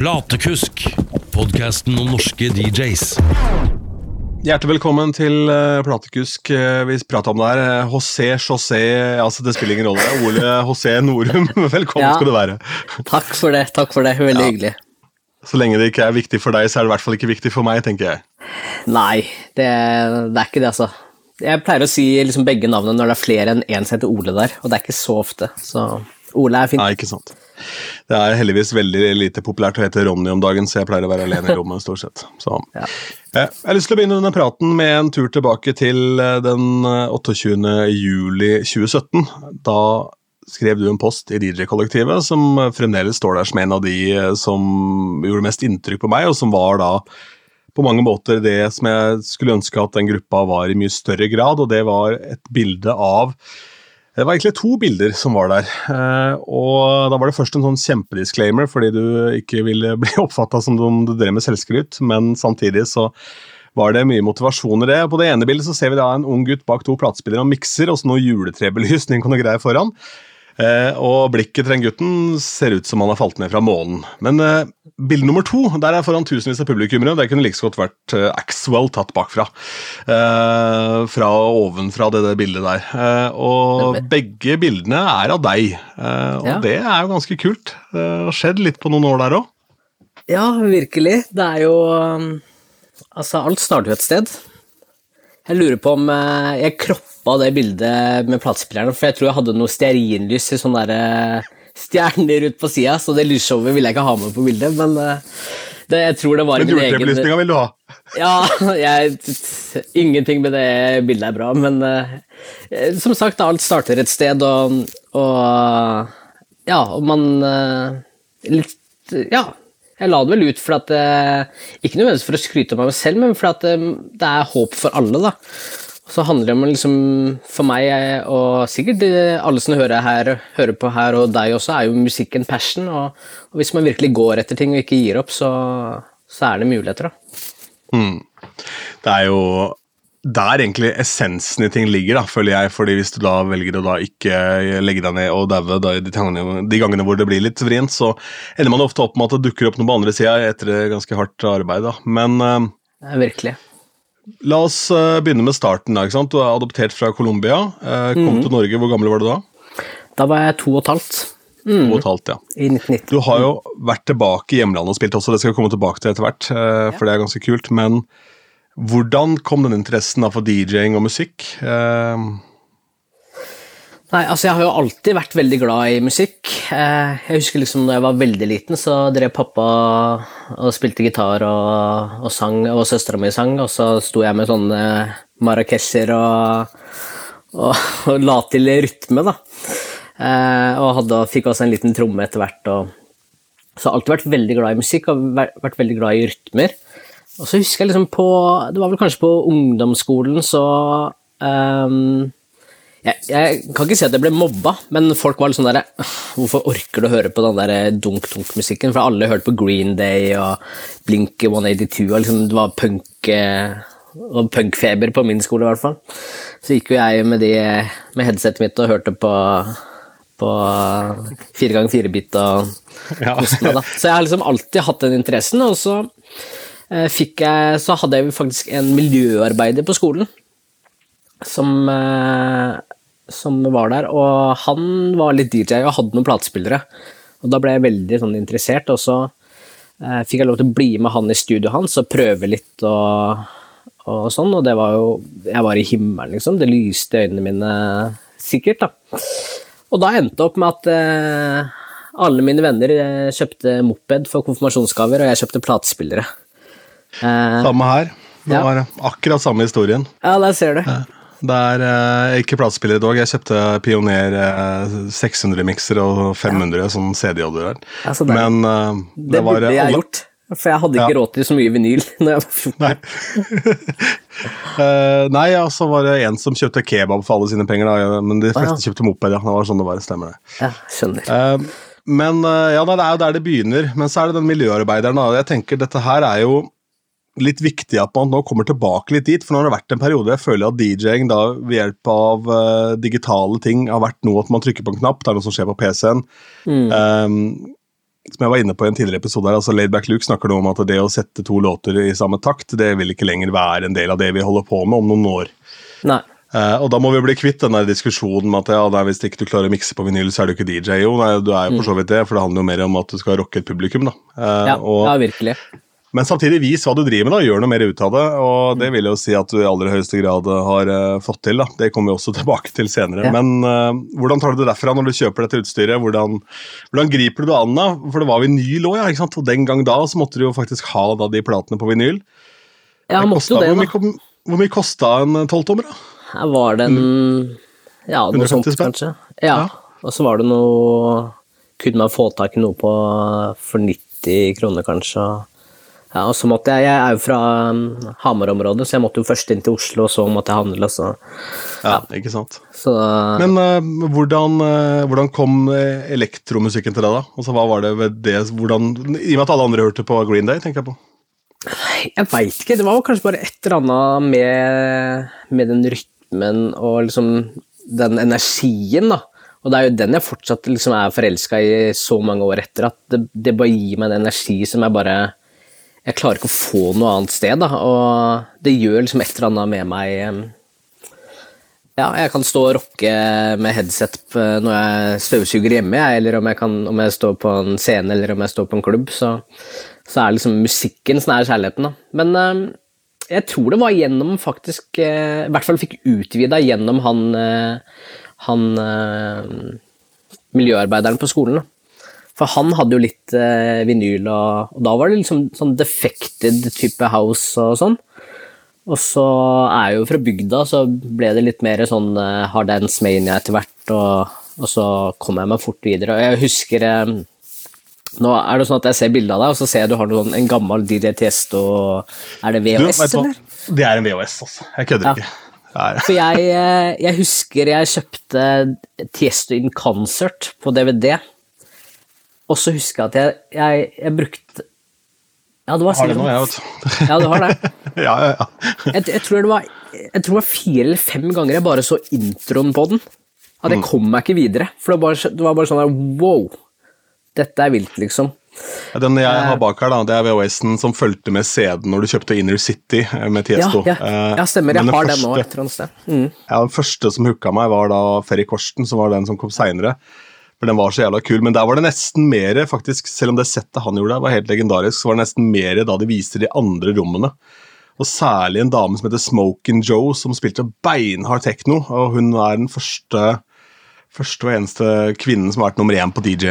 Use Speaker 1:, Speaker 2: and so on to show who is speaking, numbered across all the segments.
Speaker 1: Platekusk, podkasten om norske DJs.
Speaker 2: Hjertelig velkommen til uh, Platekusk. Uh, vi prater om det her. Uh, José José altså Det spiller ingen rolle. Ole José Norum, velkommen
Speaker 3: Ja.
Speaker 2: skal du være.
Speaker 3: Takk for det. takk for det, Veldig
Speaker 2: Ja.
Speaker 3: hyggelig.
Speaker 2: Så lenge det ikke er viktig for deg, så er det i hvert fall ikke viktig for meg, tenker jeg.
Speaker 3: Nei, det, det er ikke det, altså. Jeg pleier å si liksom begge navnene når det er flere enn én som heter Ole der, og det er ikke så ofte. Så Ole er fint.
Speaker 2: Nei, ikke sant. Det er heldigvis veldig lite populært å hete Ronny om dagen, så jeg pleier å være alene i rommet stort sett. Så.
Speaker 3: Ja.
Speaker 2: Eh, Jeg har lyst til å begynne denne praten med en tur tilbake til eh, den eh, 28. juli 2017. Da skrev du en post i DJ-kollektivet som eh, fremdeles står der som en av de eh, som gjorde mest inntrykk på meg, og som var da på mange måter det som jeg skulle ønske at den gruppa var i mye større grad, og det var et bilde av det var egentlig to bilder som var der. Eh, og Da var det først en sånn kjempedisclaimer, fordi du ikke ville bli oppfatta som om du drev med selvskryt, men samtidig så var det mye motivasjon i det. På det ene bildet så ser vi da en ung gutt bak to platespillere og mikser, og så noe juletrebelysning og noe greier foran. Eh, og blikket til den gutten ser ut som han har falt ned fra månen. Men eh, bilde nummer to der er foran tusenvis av publikummere. Det kunne like så godt vært eh, Axwell tatt bakfra. Eh, fra ovenfra det, det bildet der. Eh, og begge bildene er av deg, eh, og
Speaker 3: Ja.
Speaker 2: det er jo ganske kult. Det har skjedd litt på noen år der òg.
Speaker 3: Ja, virkelig. Det er jo um, Altså, alt starter jo et sted. Jeg lurer på om jeg jeg kroppa det bildet med platespilleren, for jeg tror jeg hadde noe stearinlys i sånne der, eh, stjerner ut på sida, så det lysshowet ville jeg ikke ha med på bildet, men eh, det, jeg tror det var
Speaker 2: Men
Speaker 3: min egen
Speaker 2: juletrebelysninga vil du ha.
Speaker 3: Ja, jeg, ingenting med det bildet er bra, men eh, som sagt, alt starter et sted, og, og ja, og man litt, ja, jeg la det vel ut for at Ikke nødvendigvis for å skryte av meg selv, men for at det er håp for alle, da. Så handler det om liksom, for meg, eh, og sikkert eh, alle som hører, her, hører på her, og deg også, er jo musikk en passion. Og, og hvis man virkelig går etter ting og ikke gir opp, så, så er det muligheter, da.
Speaker 2: Mm. Det er jo der egentlig essensen i ting ligger, da, føler jeg. fordi hvis du da velger å da ikke legge deg ned og daue de, de gangene hvor det blir litt vrient, så ender man ofte opp med at det dukker opp noe på andre sida etter ganske hardt arbeid. da. Men
Speaker 3: Uh, virkelig.
Speaker 2: La oss eh, begynne med starten. da, ikke sant? Du er adoptert fra Colombia. eh, kom til Norge. Hvor gammel var du da?
Speaker 3: Da var jeg to og et halvt.
Speaker 2: To og et halvt, ja.
Speaker 3: I 1990.
Speaker 2: Du har jo vært tilbake i hjemlandet og spilt også, det skal jeg komme tilbake til etter hvert, eh, for det er ganske kult. Men hvordan kom den interessen for DJ-ing og musikk?
Speaker 3: Nei, altså Jeg har jo alltid vært veldig glad i musikk. Eh, Jeg husker liksom da jeg var veldig liten, så drev pappa og spilte gitar og, og sang, og søstera mi sang, og så sto jeg med sånne marrakesjer og, og, og la til rytme, da. Eh, Og hadde, fikk også en liten tromme etter hvert. Og, så jeg har alltid vært veldig glad i musikk og vært, veldig glad i rytmer. Og så husker jeg liksom på Det var vel kanskje på ungdomsskolen, så ehm, jeg, jeg kan ikke si at jeg ble mobba, men folk var litt sånn derre Hvorfor orker du å høre på den der dunk-dunk-musikken? For alle hørte på Green Day og Blink 182, og liksom det var punk eh, og punkfeber på min skole, i hvert fall. Så gikk jo jeg med, de, med headsetet mitt og hørte på på fire ganger fire-bit og
Speaker 2: Ja.
Speaker 3: da. Så jeg har liksom alltid hatt den interessen, og så eh, fikk jeg Så hadde jeg faktisk en miljøarbeider på skolen som, eh, som var der, og han var litt DJ og hadde noen platespillere. Og da ble jeg veldig sånn interessert, og så eh, fikk jeg lov til å bli med han i studioet hans og prøve litt og, og sånn, og det var jo Jeg var i himmelen, liksom. Det lyste i øynene mine sikkert, da. Og da endte det opp med at eh, alle mine venner eh, kjøpte moped for konfirmasjonsgaver, og jeg kjøpte platespillere. Eh,
Speaker 2: Samme her. Det
Speaker 3: Ja.
Speaker 2: var akkurat samme historien.
Speaker 3: ja, der ser du.
Speaker 2: Det er eh, ikke platespiller i dag. Jeg kjøpte Pioner eh, 600-mikser og 500 som
Speaker 3: CD-er. Altså, det.
Speaker 2: Men eh, det,
Speaker 3: Det
Speaker 2: var
Speaker 3: burde jeg
Speaker 2: alle-
Speaker 3: gjort, for jeg hadde ikke
Speaker 2: Ja.
Speaker 3: råd til så mye vinyl når jeg var 14.
Speaker 2: Nei. Eh, nei, ja, så var det en som kjøpte kebab for alle sine penger, da. men de
Speaker 3: Ah, ja.
Speaker 2: fleste kjøpte moped. ja, det var sånn det var, stemmer det.
Speaker 3: Ja, skjønner.
Speaker 2: Uh, men uh, ja, det er jo der det begynner. Men så er det den miljøarbeideren. Da. Jeg tenker Dette her er jo litt viktig at man nå kommer tilbake litt dit, for nå har det vært en periode jeg føler at DJ-ing da ved hjelp av uh, digitale ting har vært noe at man trykker på en knapp, det er noe som skjer på PC-en.
Speaker 3: Mm.
Speaker 2: Um, som jeg var inne på i en tidligere episode, her, altså Laidback Luke snakker nå om at det å sette to låter i samme takt, det vil ikke lenger være en del av det vi holder på med om noen år.
Speaker 3: Nei.
Speaker 2: Uh, og da må vi bli kvitt den diskusjonen med at ja, nei, hvis ikke du klarer å mikse på vinyl, så er du ikke DJ. Jo, nei, du er jo for så vidt det, for det handler jo mer om at du skal rocke et publikum. da. Uh,
Speaker 3: Ja,
Speaker 2: og,
Speaker 3: ja, virkelig.
Speaker 2: Men samtidig vis hva du driver med, da, gjør noe mer ut av det. Og det vil jo si at du i aller høyeste grad har uh, fått til. da. Det kommer vi også tilbake til senere.
Speaker 3: Ja.
Speaker 2: Men uh, hvordan tar du det derfra når du kjøper dette utstyret? Hvordan, hvordan griper du det an? da? For det var vinyl òg, ja. ikke sant? Og den gang da så måtte du jo faktisk ha da, de platene på vinyl.
Speaker 3: Ja, måtte jo
Speaker 2: det,
Speaker 3: det,
Speaker 2: hvor,
Speaker 3: da.
Speaker 2: mye, hvor mye kosta en tolvtommer, da?
Speaker 3: Her var det en Ja, noe
Speaker 2: 150
Speaker 3: sånt, kanskje. Ja. Og så var det noe Kunne man få tak i noe på for 90 kroner, kanskje. Ja, og så måtte jeg Jeg er jo fra um, Hamar-området, så jeg måtte jo først inn til Oslo, og så måtte jeg handle, så
Speaker 2: Ja, ikke sant.
Speaker 3: Så
Speaker 2: Men uh, hvordan, uh, hvordan kom eh, elektromusikken til deg, da? Altså, hva var det ved det, hvordan, I og med at alle andre hørte på Green Day, tenker jeg på.
Speaker 3: Jeg veit ikke, det var kanskje bare et eller annet med, med den rytmen og liksom den energien, da. Og det er jo den jeg fortsatt liksom er forelska i så mange år etter, at det, det bare gir meg en energi som jeg bare Jeg klarer ikke å få noe annet sted, da. Og det gjør liksom et eller annet med meg Ja, jeg kan stå og rocke med headset når jeg støvsuger hjemme, eller om jeg, kan, om jeg står på en scene eller om jeg står på en klubb, så, så er liksom musikken som er kjærligheten. Da. Men jeg tror det var gjennom faktisk eh, I hvert fall fikk utvida gjennom han, eh, han eh, miljøarbeideren på skolen. Da. For han hadde jo litt eh, vinyl, og, og da var det liksom sånn defected type house og sånn. Og så er jeg jo fra bygda, så ble det litt mer sånn eh, hard dance mania etter hvert, og, og så kom jeg meg fort videre. Og jeg husker eh, Nå er det sånn at jeg ser bilde av deg, og så ser jeg du har noen, en gammel DJ Tiesto Er det VHS,
Speaker 2: du
Speaker 3: eller?
Speaker 2: Det er en VHS, altså. Jeg kødder
Speaker 3: Ja.
Speaker 2: ikke.
Speaker 3: For jeg, eh, jeg husker jeg kjøpte Tiesto in Concert på DVD. Og så husker jeg at jeg, jeg, jeg brukte Ja, det var
Speaker 2: har det
Speaker 3: noe?
Speaker 2: nå, jeg,
Speaker 3: sånn-
Speaker 2: vet du.
Speaker 3: Ja, du har det.
Speaker 2: ja, ja, ja.
Speaker 3: Jeg, jeg, tror det var, jeg tror det var fire eller fem ganger jeg bare så introen på den. At jeg kom meg ikke videre. For det var bare, det var bare sånn der wow! Dette er vilt, liksom.
Speaker 2: Den jeg har bak her, da, det er VHS-en som fulgte med CD-en når du kjøpte Inner City eh, med Tiesto.
Speaker 3: ja,
Speaker 2: ja.
Speaker 3: ja stemmer. Jeg
Speaker 2: den
Speaker 3: har den nå et eller annet sted. Mm.
Speaker 2: Ja, Den første som hooka meg, var da Ferry Korsten, som var den som kom seinere. For den var så jævla kul. Men der var det nesten mer, faktisk, selv om det settet han gjorde der var helt legendarisk, så var det nesten mer da de viste de andre rommene. Og særlig en dame som heter Smokin' Joe, som spilte beinhard tekno. Og hun er den første, første og eneste kvinnen som har vært nummer én på DJ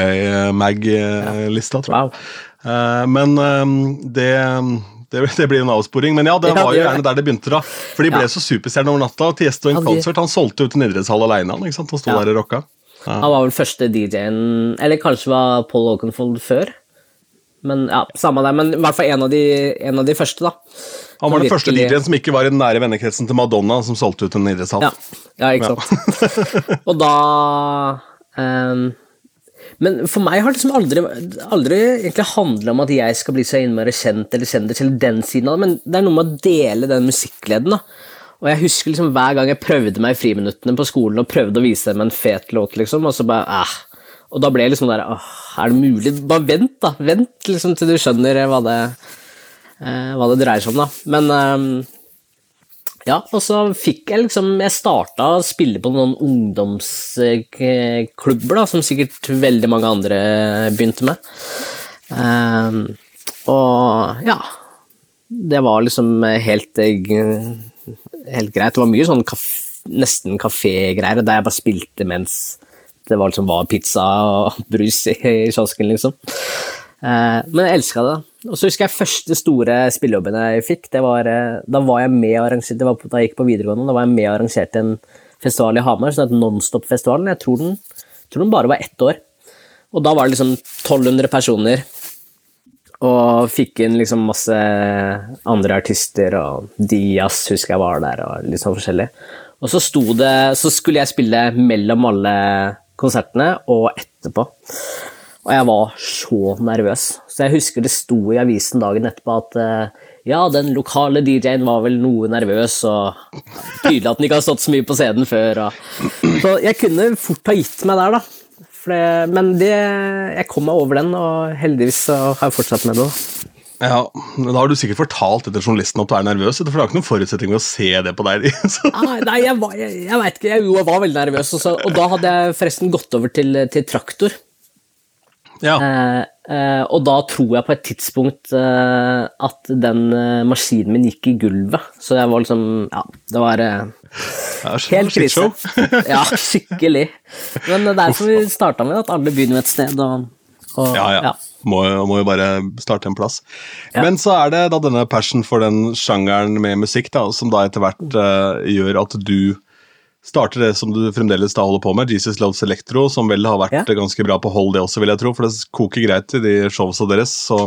Speaker 2: Mag-lista, tror jeg.
Speaker 3: Wow.
Speaker 2: Eh, men eh, det, det, det blir en avsporing. Men ja, det var jo gjerne der det begynte. da. For de ble
Speaker 3: Ja.
Speaker 2: så superstjerner over natta. Tiesto
Speaker 3: Ja,
Speaker 2: Concert han solgte ut en idrettshall alene. Han, ikke sant? Han sto
Speaker 3: Ja.
Speaker 2: der og rocka.
Speaker 3: Han var vel første DJ-en Eller kanskje var Paul Oakenfold før? Men ja, samme det. Men i hvert fall en av de, en av de første, da.
Speaker 2: Han var den første DJ-en som ikke var i den nære vennekretsen til Madonna, som solgte ut en idrettshall.
Speaker 3: Ja, ja ikke sant. og da um, Men for meg har det liksom aldri, aldri egentlig handla om at jeg skal bli så innmari kjent eller kjendis eller den siden av det, men det er noe med å dele den musikkleden. da. Og jeg husker liksom hver gang jeg prøvde meg i friminuttene på skolen og prøvde å vise dem en fet låt, liksom, og så bare eh. Og da ble jeg liksom der Åh, er det mulig? Bare vent, da. Vent liksom til du skjønner hva det, eh, hva det dreier seg om, da. Men eh, ja, og så fikk jeg liksom Jeg starta å spille på noen ungdomsklubber, da, som sikkert veldig mange andre begynte med. Ehm, og ja Det var liksom helt eh, Helt greit. Det var mye sånn kaf nesten kafégreier der jeg bare spilte mens det var, liksom, var pizza og brus i, i kiosken, liksom. Eh, men jeg elska det. Og så husker jeg første store spillejobben jeg fikk. det var, eh, Da var jeg med arrangerte, var da jeg gikk på videregående, da var jeg med og arrangerte en festival i Hamar, som het Nonstop-festivalen. Jeg tror den, tror den bare var ett år. Og da var det liksom 1200 personer, og fikk inn liksom masse andre artister, og Diaz husker jeg var der, og litt sånn forskjellig. Og så sto det Så skulle jeg spille mellom alle konsertene og etterpå. Og jeg var så nervøs. Så jeg husker det sto i avisen dagen etterpå at eh, ja, den lokale DJ-en var vel noe nervøs, og tydelig at den ikke har stått så mye på scenen før. Og... Så jeg kunne fort ha gitt meg der, da. Det, men det, jeg kom meg over den, og heldigvis har jeg fortsatt med det.
Speaker 2: Ja, men Da har du sikkert fortalt etter journalisten at du er nervøs, for det er ikke noen forutsetning å se det på deg. ah,
Speaker 3: Nei, nei jeg, var, jeg, jeg vet ikke. Jeg, jo, jeg var veldig nervøs. Og, så, og da hadde jeg forresten gått over til, til traktor.
Speaker 2: Ja,
Speaker 3: Eh, eh, og da tror jeg på et tidspunkt eh, at den eh, maskinen min gikk i gulvet. Så jeg var liksom Ja, det var eh, helt krise. ja, skikkelig. Men det er som vi starta med, at alle begynner med et sted. Og, og,
Speaker 2: Ja, ja. Må, jo- må jo bare starte en plass.
Speaker 3: Ja.
Speaker 2: Men så er det da denne passion for den sjangeren med musikk da, som da etter hvert eh, gjør at du starter det som du fremdeles da holder på med, Jesus Loves Electro, som vel har vært
Speaker 3: Ja.
Speaker 2: ganske bra på hold, det også, vil jeg tro, for det koker greit i de showsa deres. Så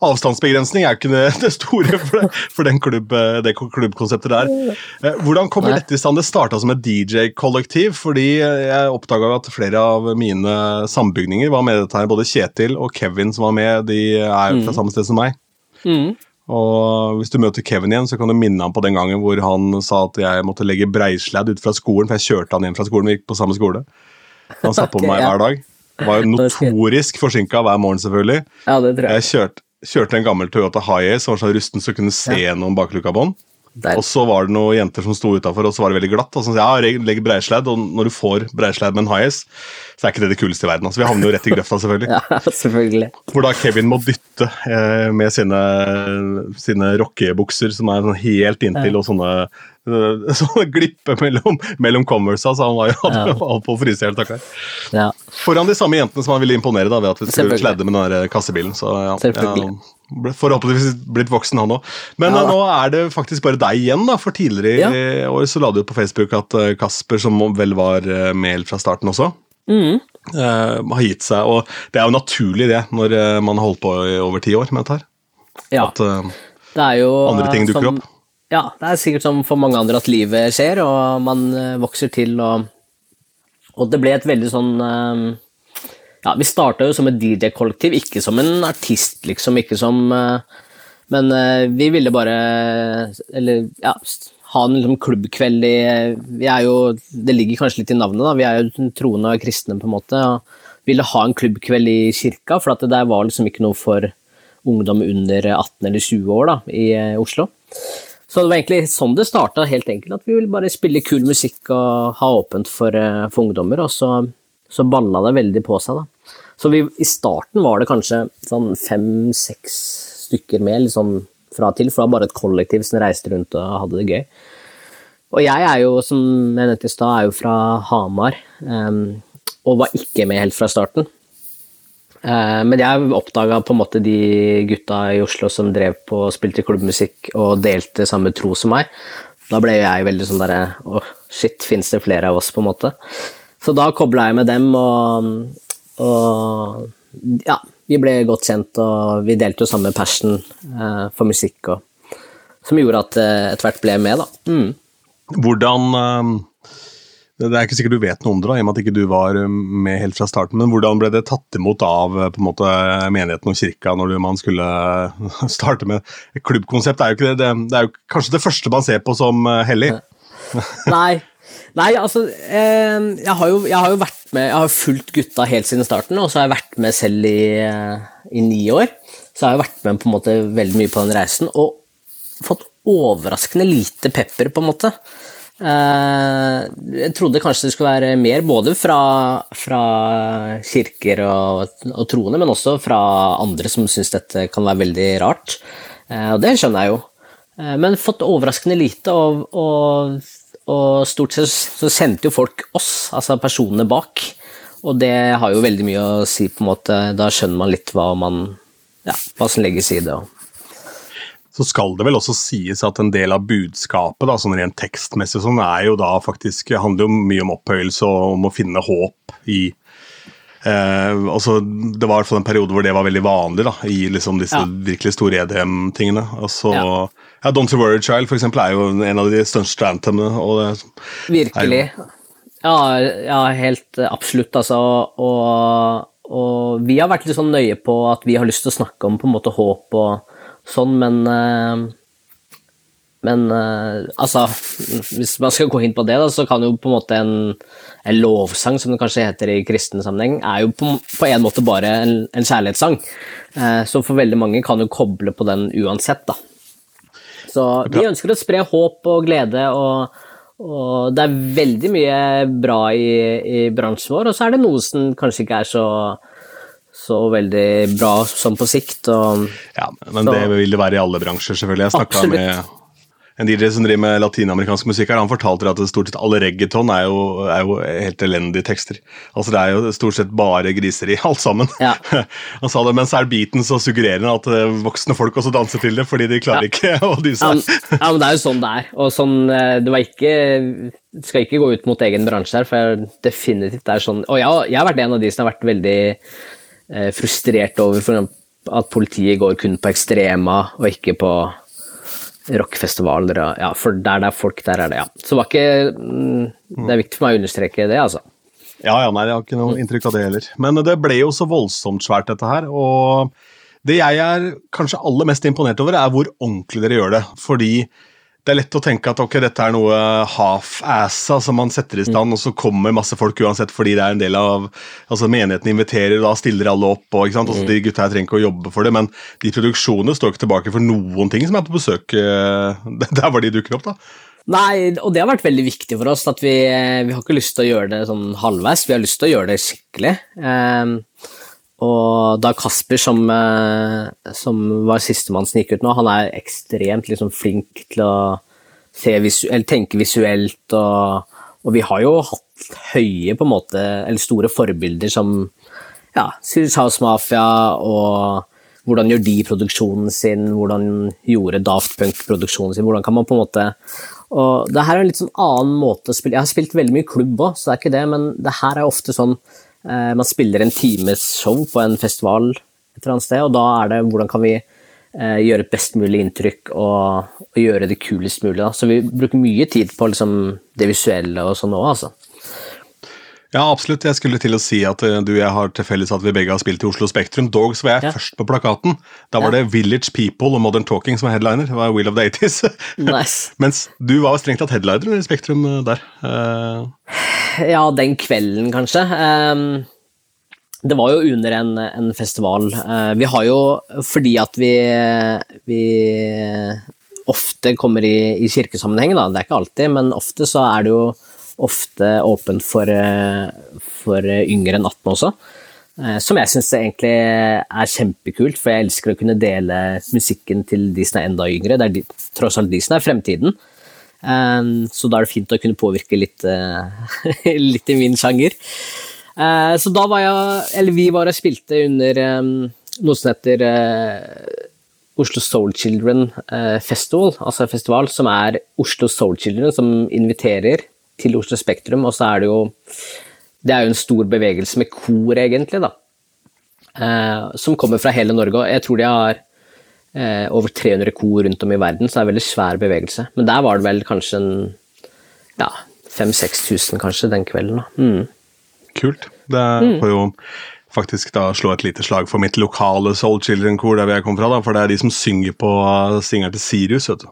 Speaker 2: avstandsbegrensning er jo ikke det, store for, det, for den klubb, det klubbkonseptet der. Eh, Hvordan kommer
Speaker 3: Nei.
Speaker 2: dette i stand? Det starta som et DJ-kollektiv, fordi jeg oppdaga at flere av mine sambygninger var med i dette her. Både Kjetil og Kevin som var med, de er fra samme sted som meg.
Speaker 3: Mm.
Speaker 2: Og hvis du møter Kevin igjen, så kan du minne ham på den gangen hvor han sa at jeg måtte legge breisladd ut fra skolen, for jeg kjørte han hjem fra skolen, vi gikk på samme skole. Han satt på
Speaker 3: okay,
Speaker 2: meg
Speaker 3: ja.
Speaker 2: hver dag. Var jo notorisk forsinka hver morgen, selvfølgelig.
Speaker 3: ja, det tror jeg.
Speaker 2: Jeg kjørte, kjørte en gammel Toyota Hiace som var så rusten så kunne se gjennom bakluka på den.
Speaker 3: Der.
Speaker 2: Og så var det noen jenter som sto utafor, og så var det veldig glatt. Og så sa ja, legg breisladd, og når du får breisladd med en highas, så er ikke det det kuleste i verden. Altså, vi havner jo rett i grøfta, selvfølgelig.
Speaker 3: Ja, selvfølgelig.
Speaker 2: Hvor da Kevin må dytte eh, med sine, sine rockebukser som er sånn helt inntil, og sånne, eh, sånne glipper mellom, mellom Conversa, så han var jo
Speaker 3: Ja.
Speaker 2: holdt på å fryse helt, hjel.
Speaker 3: Ja.
Speaker 2: Foran de samme jentene som han ville imponere da, ved at vi skulle
Speaker 3: kledde
Speaker 2: sladde med den der kassebilen. Så ja,
Speaker 3: Selvfølgelig.
Speaker 2: ja, forhåpentligvis blitt voksen, han òg. Men
Speaker 3: Ja
Speaker 2: eh, nå er det faktisk bare deg igjen, da, for tidligere i år så la du ut på Facebook at eh, Kasper, som vel var eh, med helt fra starten også,
Speaker 3: Mm.
Speaker 2: uh, har gitt seg. Og det er jo naturlig, det, når eh, man har holdt på i over ti år med dette her.
Speaker 3: ja.
Speaker 2: At, uh,
Speaker 3: Det jo
Speaker 2: Andre ting dukker
Speaker 3: som,
Speaker 2: opp.
Speaker 3: Ja, det er sikkert som for mange andre at livet skjer, og man eh, vokser til, og, og det ble et veldig sånn eh, Ja, vi starta jo som et DJ-kollektiv, ikke som en artist, liksom, ikke som eh, Men vi ville bare Eller, ja ha en liksom, klubbkveld i Vi er jo Det ligger kanskje litt i navnet, da. Vi er jo troende og kristne, på en måte. og Ville ha en klubbkveld i kirka, for at det der var liksom ikke noe for ungdom under 18 eller 20 år da, i Oslo. Så det var egentlig sånn det starta, helt enkelt. At vi ville bare spille kul musikk og ha åpent for, eh, for ungdommer, og så, så balla det veldig på seg, da. Så vi, i starten var det kanskje sånn fem-seks stykker med, liksom fra til, for det var bare et kollektiv som reiste rundt og hadde det gøy. Og jeg er jo, som jeg nevnte i stad, fra Hamar, Um, og var ikke med helt fra starten. Eh, Men jeg oppdaga på en måte de gutta i Oslo som drev på og spilte klubbmusikk og delte samme tro som meg. Da ble jeg veldig sånn derre Å, shit, fins det flere av oss, på en måte? Så da kobla jeg med dem, og, og ja, vi ble godt kjent, og vi delte jo samme passion eh, for musikk, og, som gjorde at det etter hvert ble med, da. Mm.
Speaker 2: hvordan eh, Det er ikke sikkert du vet noe om det, da, i og med at ikke du var eh, med helt fra starten. Men hvordan ble det tatt imot av eh, på en måte, menigheten og kirka når man skulle starte med et klubbkonsept? Det er jo ikke det, det, er jo kanskje det første man ser på som eh, hellig.
Speaker 3: Nei. Nei, altså jeg, har jo, jeg har jo vært med Jeg har fulgt gutta helt siden starten, og så har jeg vært med selv i, i ni år. Så har jeg vært med på en måte veldig mye på den reisen, og fått overraskende lite pepper, på en måte. Eh, jeg trodde kanskje det skulle være mer, både fra, fra kirker og, og troende, men også fra andre som syns dette kan være veldig rart. Eh, og det skjønner jeg jo. Eh, Men fått overraskende lite, og, og, og stort sett så sendte jo folk oss, altså personene bak. Og det har jo veldig mye å si, på en måte. Da skjønner man litt hva man ja, hva som legges i det. og
Speaker 2: Så skal det vel også sies at en del av budskapet, da, sånn rent tekstmessig, sånn, er jo da faktisk handler jo mye om opphøyelse og om å finne håp i eh, altså, Det var i hvert fall en periode hvor det var veldig vanlig da, i liksom disse
Speaker 3: Ja.
Speaker 2: virkelig store EDM-tingene. Altså, ja.
Speaker 3: Ja.
Speaker 2: Don't You Worry Child for eksempel, er jo en av de største anthemene. og det,
Speaker 3: Virkelig. Ja, ja helt eh, absolutt, altså. Og, og vi har vært litt sånn nøye på at vi har lyst til å snakke om på en måte håp og sånn, men eh, Men eh, altså, hvis man skal gå inn på det, da, så kan jo på en måte en, en lovsang, som det kanskje heter i kristen sammenheng, er jo på, på en måte bare en, en kjærlighetssang. Eh, så for veldig mange kan jo koble på den uansett, da. Så vi ønsker å spre håp og glede, og, og det er veldig mye bra i, i bransjen vår, og så er det noe som kanskje ikke er så så veldig bra som på sikt. Og,
Speaker 2: Ja, men
Speaker 3: Så-
Speaker 2: det vil det være i alle bransjer, selvfølgelig. Jeg snakka med en DJ som driver med latinamerikansk musikk her, han fortalte at stort sett alle reggaeton er jo, er jo helt elendige tekster. Altså Det er jo stort sett bare griseri, alt sammen.
Speaker 3: Ja.
Speaker 2: Han sa det, men så er beaten så suggererende at eh, voksne folk også danser til det, fordi de klarer
Speaker 3: Ja.
Speaker 2: ikke å dy
Speaker 3: ja,
Speaker 2: seg.
Speaker 3: ja, men det er jo sånn det er. Og sånn, eh, det var ikke Skal ikke gå ut mot egen bransje her, for jeg definitivt det er sånn Og jeg, jeg har vært en av de som har vært veldig frustrert over for at politiet går kun på Ekstrema og ikke på rockefestivaler. Ja, for der det er folk, der er det, ja. Så var ikke mm, Det er viktig for meg å understreke det, altså.
Speaker 2: Ja, ja, nei, jeg har ikke noe inntrykk av det heller. Men det ble jo så voldsomt svært, dette her. Og det jeg er kanskje aller mest imponert over, er hvor ordentlig dere gjør det. Fordi det er lett å tenke at ok, dette er noe half-assa som man setter i stand, og så kommer masse folk uansett fordi det er en del av altså Menigheten inviterer, og da stiller alle opp. og ikke sant, altså De gutta her trenger ikke å jobbe for det, men de produksjonene står ikke tilbake for noen ting som er på besøk eh, der hvor de dukker opp. da.
Speaker 3: Nei, og det har vært veldig viktig for oss. at Vi, vi har ikke lyst til å gjøre det sånn halvveis, vi har lyst til å gjøre det skikkelig. Ehm, og da Kasper, som, eh, som var sistemann som gikk ut nå, han er ekstremt liksom, flink til å visu tenke visuelt, og, og vi har jo hatt høye, på en måte, eller store forbilder som ja, Sirius House Mafia og hvordan gjør de produksjonen sin, hvordan gjorde Daft Punk produksjonen sin, hvordan kan man på en måte og det her er en litt sånn annen måte å spille Jeg har spilt veldig mye klubb òg, så det er ikke det, men det her er ofte sånn Man spiller en times show på en festival et eller annet sted, og da er det hvordan kan vi eh, gjøre et best mulig inntrykk og, og gjøre det kulest mulig. Da. Så vi bruker mye tid på liksom, det visuelle og sånn òg, altså.
Speaker 2: Ja, absolutt. Jeg skulle til å si at eh, du og jeg har til felles at vi begge har spilt i Oslo Spektrum. Dog så var jeg
Speaker 3: Ja.
Speaker 2: først på plakaten. Da var
Speaker 3: Ja.
Speaker 2: det Village People og Modern Talking som var headliner. Det var Wheel of the 80s.
Speaker 3: Nice.
Speaker 2: Mens du var strengt tatt headliner i Spektrum eh, der. Uh...
Speaker 3: Ja, den kvelden, kanskje. Um, det var jo under en, en festival. Vi har jo, fordi at vi, vi ofte kommer i, i kirkesammenheng, da, det er ikke alltid, men ofte så er det jo ofte åpen for, eh, for yngre enn 18 også. Eh, Som jeg syns egentlig er kjempekult, for jeg elsker å kunne dele musikken til de som er enda yngre. Det er de, tross alt de som er fremtiden. Så da er det fint å kunne påvirke litt, eh, litt i min sjanger. Eh, så da var jeg, eller vi var og spilte under noe som heter eh, Oslo Soul Children eh, Festival, altså festival som er Oslo Soul Children som inviterer til Oslo Spektrum, og så er det jo Det er jo en stor bevegelse med kor, egentlig, da. Eh, som kommer fra hele Norge, og jeg tror de har eh, over 300 kor rundt om i verden, så det er en veldig svær bevegelse. Men der var det vel kanskje en ja, 5000-6000 kanskje den kvelden. da. Mm.
Speaker 2: kult. Det
Speaker 3: Mm.
Speaker 2: får jo faktisk da slå et lite slag for mitt lokale Soul Children-kor der vi jeg kom fra. da, For det er de som synger på singeren til Sirius. vet du.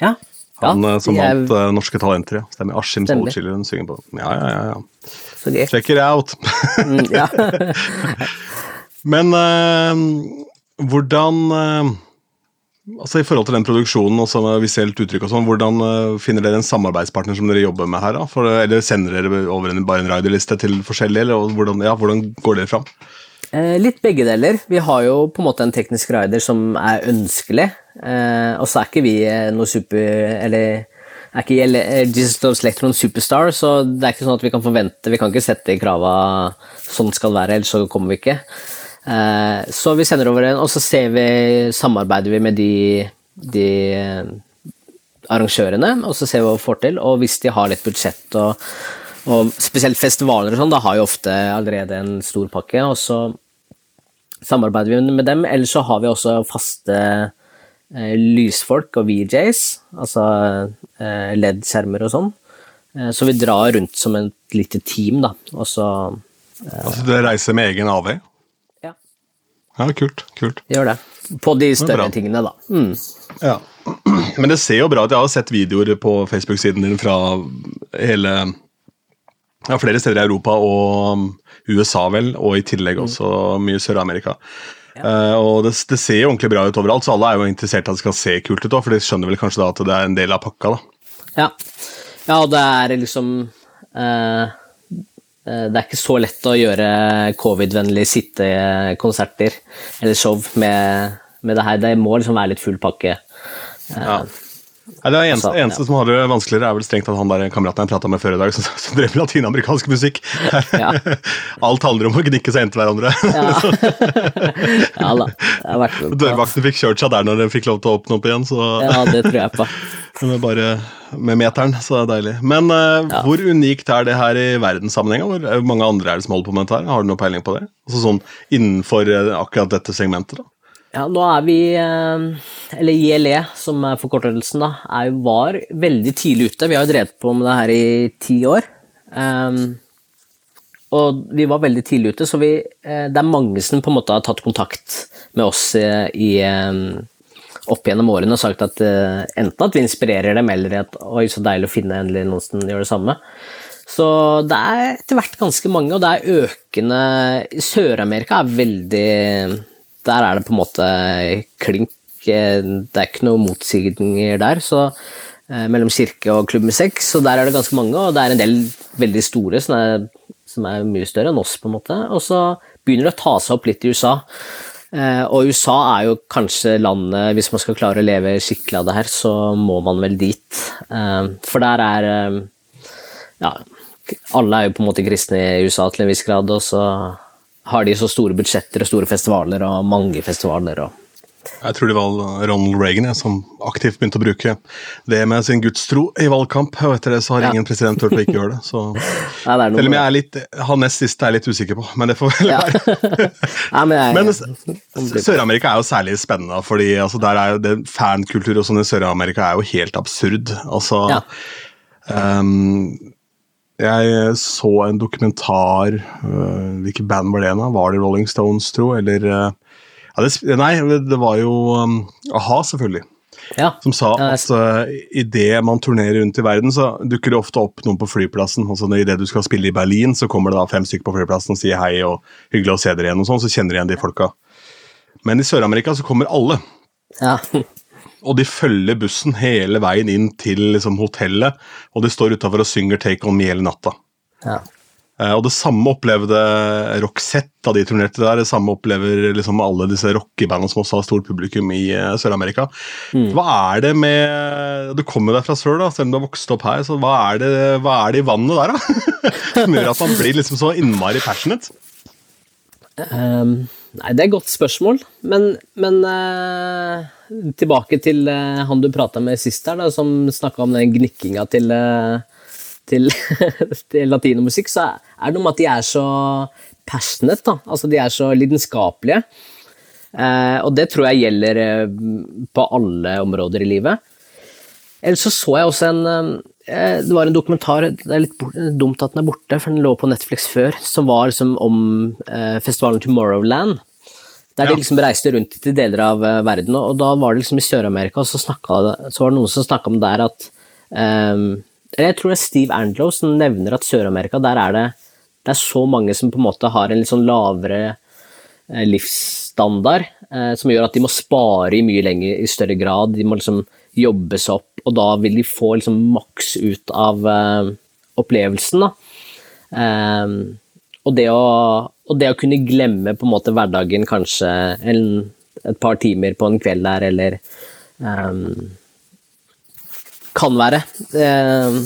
Speaker 3: Ja.
Speaker 2: Han
Speaker 3: ja,
Speaker 2: eh, som
Speaker 3: de er-
Speaker 2: vant eh, Norske Talenter. ja. Stemmer. Askim Soul
Speaker 3: Stemmer.
Speaker 2: Children synger på Ja, ja, ja. ja.
Speaker 3: Checker.
Speaker 2: Check it out.
Speaker 3: Mm, ja.
Speaker 2: Men uh, hvordan uh, Altså I forhold til den produksjonen og sånn, visuelt uttrykk og sånn, hvordan uh, finner dere en samarbeidspartner som dere jobber med her? da? For, eller sender dere over en, bare en riderliste til forskjellige, eller hvordan, ja, hvordan går dere fram?
Speaker 3: Litt begge deler. Vi har jo på en måte en teknisk rider som er ønskelig, eh, og så er ikke vi eh, noe super Eller er ikke eh, Jesus Loves Electron superstar, så det er ikke sånn at vi kan forvente Vi kan ikke sette i krava sånn skal være, ellers så kommer vi ikke. Eh, så vi sender over en, og så ser vi, samarbeider vi med de, de eh, arrangørene, og så ser vi hva vi får til. Og hvis de har litt budsjett, og, og spesielt festivaler og sånn, da har jo ofte allerede en stor pakke, og så samarbeider vi med dem. Eller så har vi også faste lysfolk og VJs, altså eh, LED-skjermer og sånn. Eh, så vi drar rundt som et lite team, da, og så
Speaker 2: Altså Dere reiser med egen AV?
Speaker 3: ja,
Speaker 2: Ja, kult. kult.
Speaker 3: gjør det. På de større tingene, da. Mm.
Speaker 2: Ja. Men det ser jo bra ut. Jeg har sett videoer på Facebook-siden din fra hele ja, flere steder i Europa og um, USA, vel, og i tillegg også mye Sør-Amerika. Eh, og det, det ser jo ordentlig bra ut overalt, så alle er jo interessert i at det skal se kult ut òg, for de skjønner vel kanskje da at det er en del av pakka, da.
Speaker 3: Ja, ja og det er liksom eh, Det er ikke så lett å gjøre covid-vennlige sittekonserter eller show med, med det her. Det må liksom være litt full pakke. Uh,
Speaker 2: Ja. Nei, det er eneste,
Speaker 3: Så, ja.
Speaker 2: som har det vanskeligere, er vel strengt at han der kameraten jeg prata med før i dag, som, som drev med latinamerikansk musikk.
Speaker 3: Ja.
Speaker 2: Alt handler om å gnikke seg inntil hverandre.
Speaker 3: Ja. da.
Speaker 2: Dørvakten fikk kjørt seg der når den fikk lov til å åpne opp igjen, så
Speaker 3: Ja, det tror jeg på.
Speaker 2: Men bare med meteren, så det er deilig. Men
Speaker 3: uh,
Speaker 2: hvor unikt er det her i verdenssammenheng? Hvor hvor mange andre er det som holder på med dette her? Har du noe peiling på det? Altså sånn innenfor eh, akkurat dette segmentet, da?
Speaker 3: Ja, nå er vi eh, Eller ILE, som er forkortelsen, da, er, var veldig tidlig ute. Vi har jo drevet på med det her i ti år. Um, og vi var veldig tidlig ute, så vi, eh, det er mange som på en måte har tatt kontakt med oss eh, i, opp gjennom årene og sagt at enten at vi inspirerer dem, eller at oi, så deilig å finne endelig noen som gjør det samme. Så det er etter hvert ganske mange, og det er økende Sør-Amerika er veldig Der er det på en måte klink eh, Det er ikke noen motsigelser der, så eh, mellom kirke og klubb med seks, så der er det ganske mange, og det er en del veldig store som er, som er mye større enn oss, på en måte. Og så begynner det å ta seg opp litt i USA. Eh, og USA er jo kanskje landet Hvis man skal klare å leve skikkelig av det her, så må man vel dit. For der er Ja, alle er jo på en måte kristne i USA til en viss grad, og så har de så store budsjetter og store festivaler og mange festivaler og
Speaker 2: Jeg tror det var Ronald Reagan jeg, som aktivt begynte å bruke det med sin gudstro i valgkamp. Og etter det så har
Speaker 3: Ja.
Speaker 2: ingen president turt å ikke gjøre det. Så
Speaker 3: Nei, det
Speaker 2: Selv om jeg er litt Han nest siste er jeg litt usikker på, men det får vel
Speaker 3: Ja.
Speaker 2: være.
Speaker 3: Nei, men jeg,
Speaker 2: Men Sør-Amerika er jo særlig spennende, fordi altså, der er jo det fankultur og sånn i Sør-Amerika er jo helt absurd. Altså
Speaker 3: Ja.
Speaker 2: ehm, Jeg så en dokumentar uh, Hvilket band var det da? Var det Rolling Stones, tro? Eller uh, ja, det, Nei, det var jo um, a-ha, selvfølgelig.
Speaker 3: ja.
Speaker 2: Som sa at uh, idet man turnerer rundt i verden, så dukker det ofte opp noen på flyplassen. Altså Idet du skal spille i Berlin, så kommer det da fem stykker på flyplassen og sier hei og hyggelig å se dere igjen, og sånn, så kjenner de igjen de folka. Men i Sør-Amerika så kommer alle.
Speaker 3: ja.
Speaker 2: Og de følger bussen hele veien inn til liksom, hotellet, og de står utafor og synger 'Take On Me' hele natta.
Speaker 3: ja.
Speaker 2: Eh, og det samme opplevde Roxette da de turnerte der. Det samme opplever liksom alle disse rockebandene som også har stort publikum i uh, Sør-Amerika. Hva er det med Du kommer deg fra sør, da, selv om du har vokst opp her. så Hva er det, hva er det i vannet der, da? som gjør at man blir liksom så innmari passionate?
Speaker 3: Ehm, nei, det er et godt spørsmål, men, men eh, tilbake til eh, han du prata med sist her, da, som snakka om den gnikkinga til, eh, til, til latinomusikk, så er det noe med at de er så passionate, da. Altså, de er så lidenskapelige. Eh, og det tror jeg gjelder eh, på alle områder i livet. Ellers så så jeg også en eh, Det var en dokumentar, det er litt dumt at den er borte, for den lå på Netflix før, som var liksom om eh, festivalen Tomorrowland. Der
Speaker 2: Ja.
Speaker 3: de liksom reiste rundt til deler av eh, verden, og da var det liksom i Sør-Amerika, og så, snakket, så var det noen som snakka om der at ehm, Jeg tror det er Steve Angelo som nevner at Sør-Amerika, der er det, det er så mange som på en måte har en litt sånn lavere eh, livsstandard, eh, som gjør at de må spare i mye lenger, i større grad. De må liksom jobbe seg opp, og da vil de få liksom maks ut av eh, opplevelsen. Eh, og, det å, og det å kunne glemme på en måte hverdagen kanskje en, et par timer på en kveld der, eller eh, Kan være. Eh,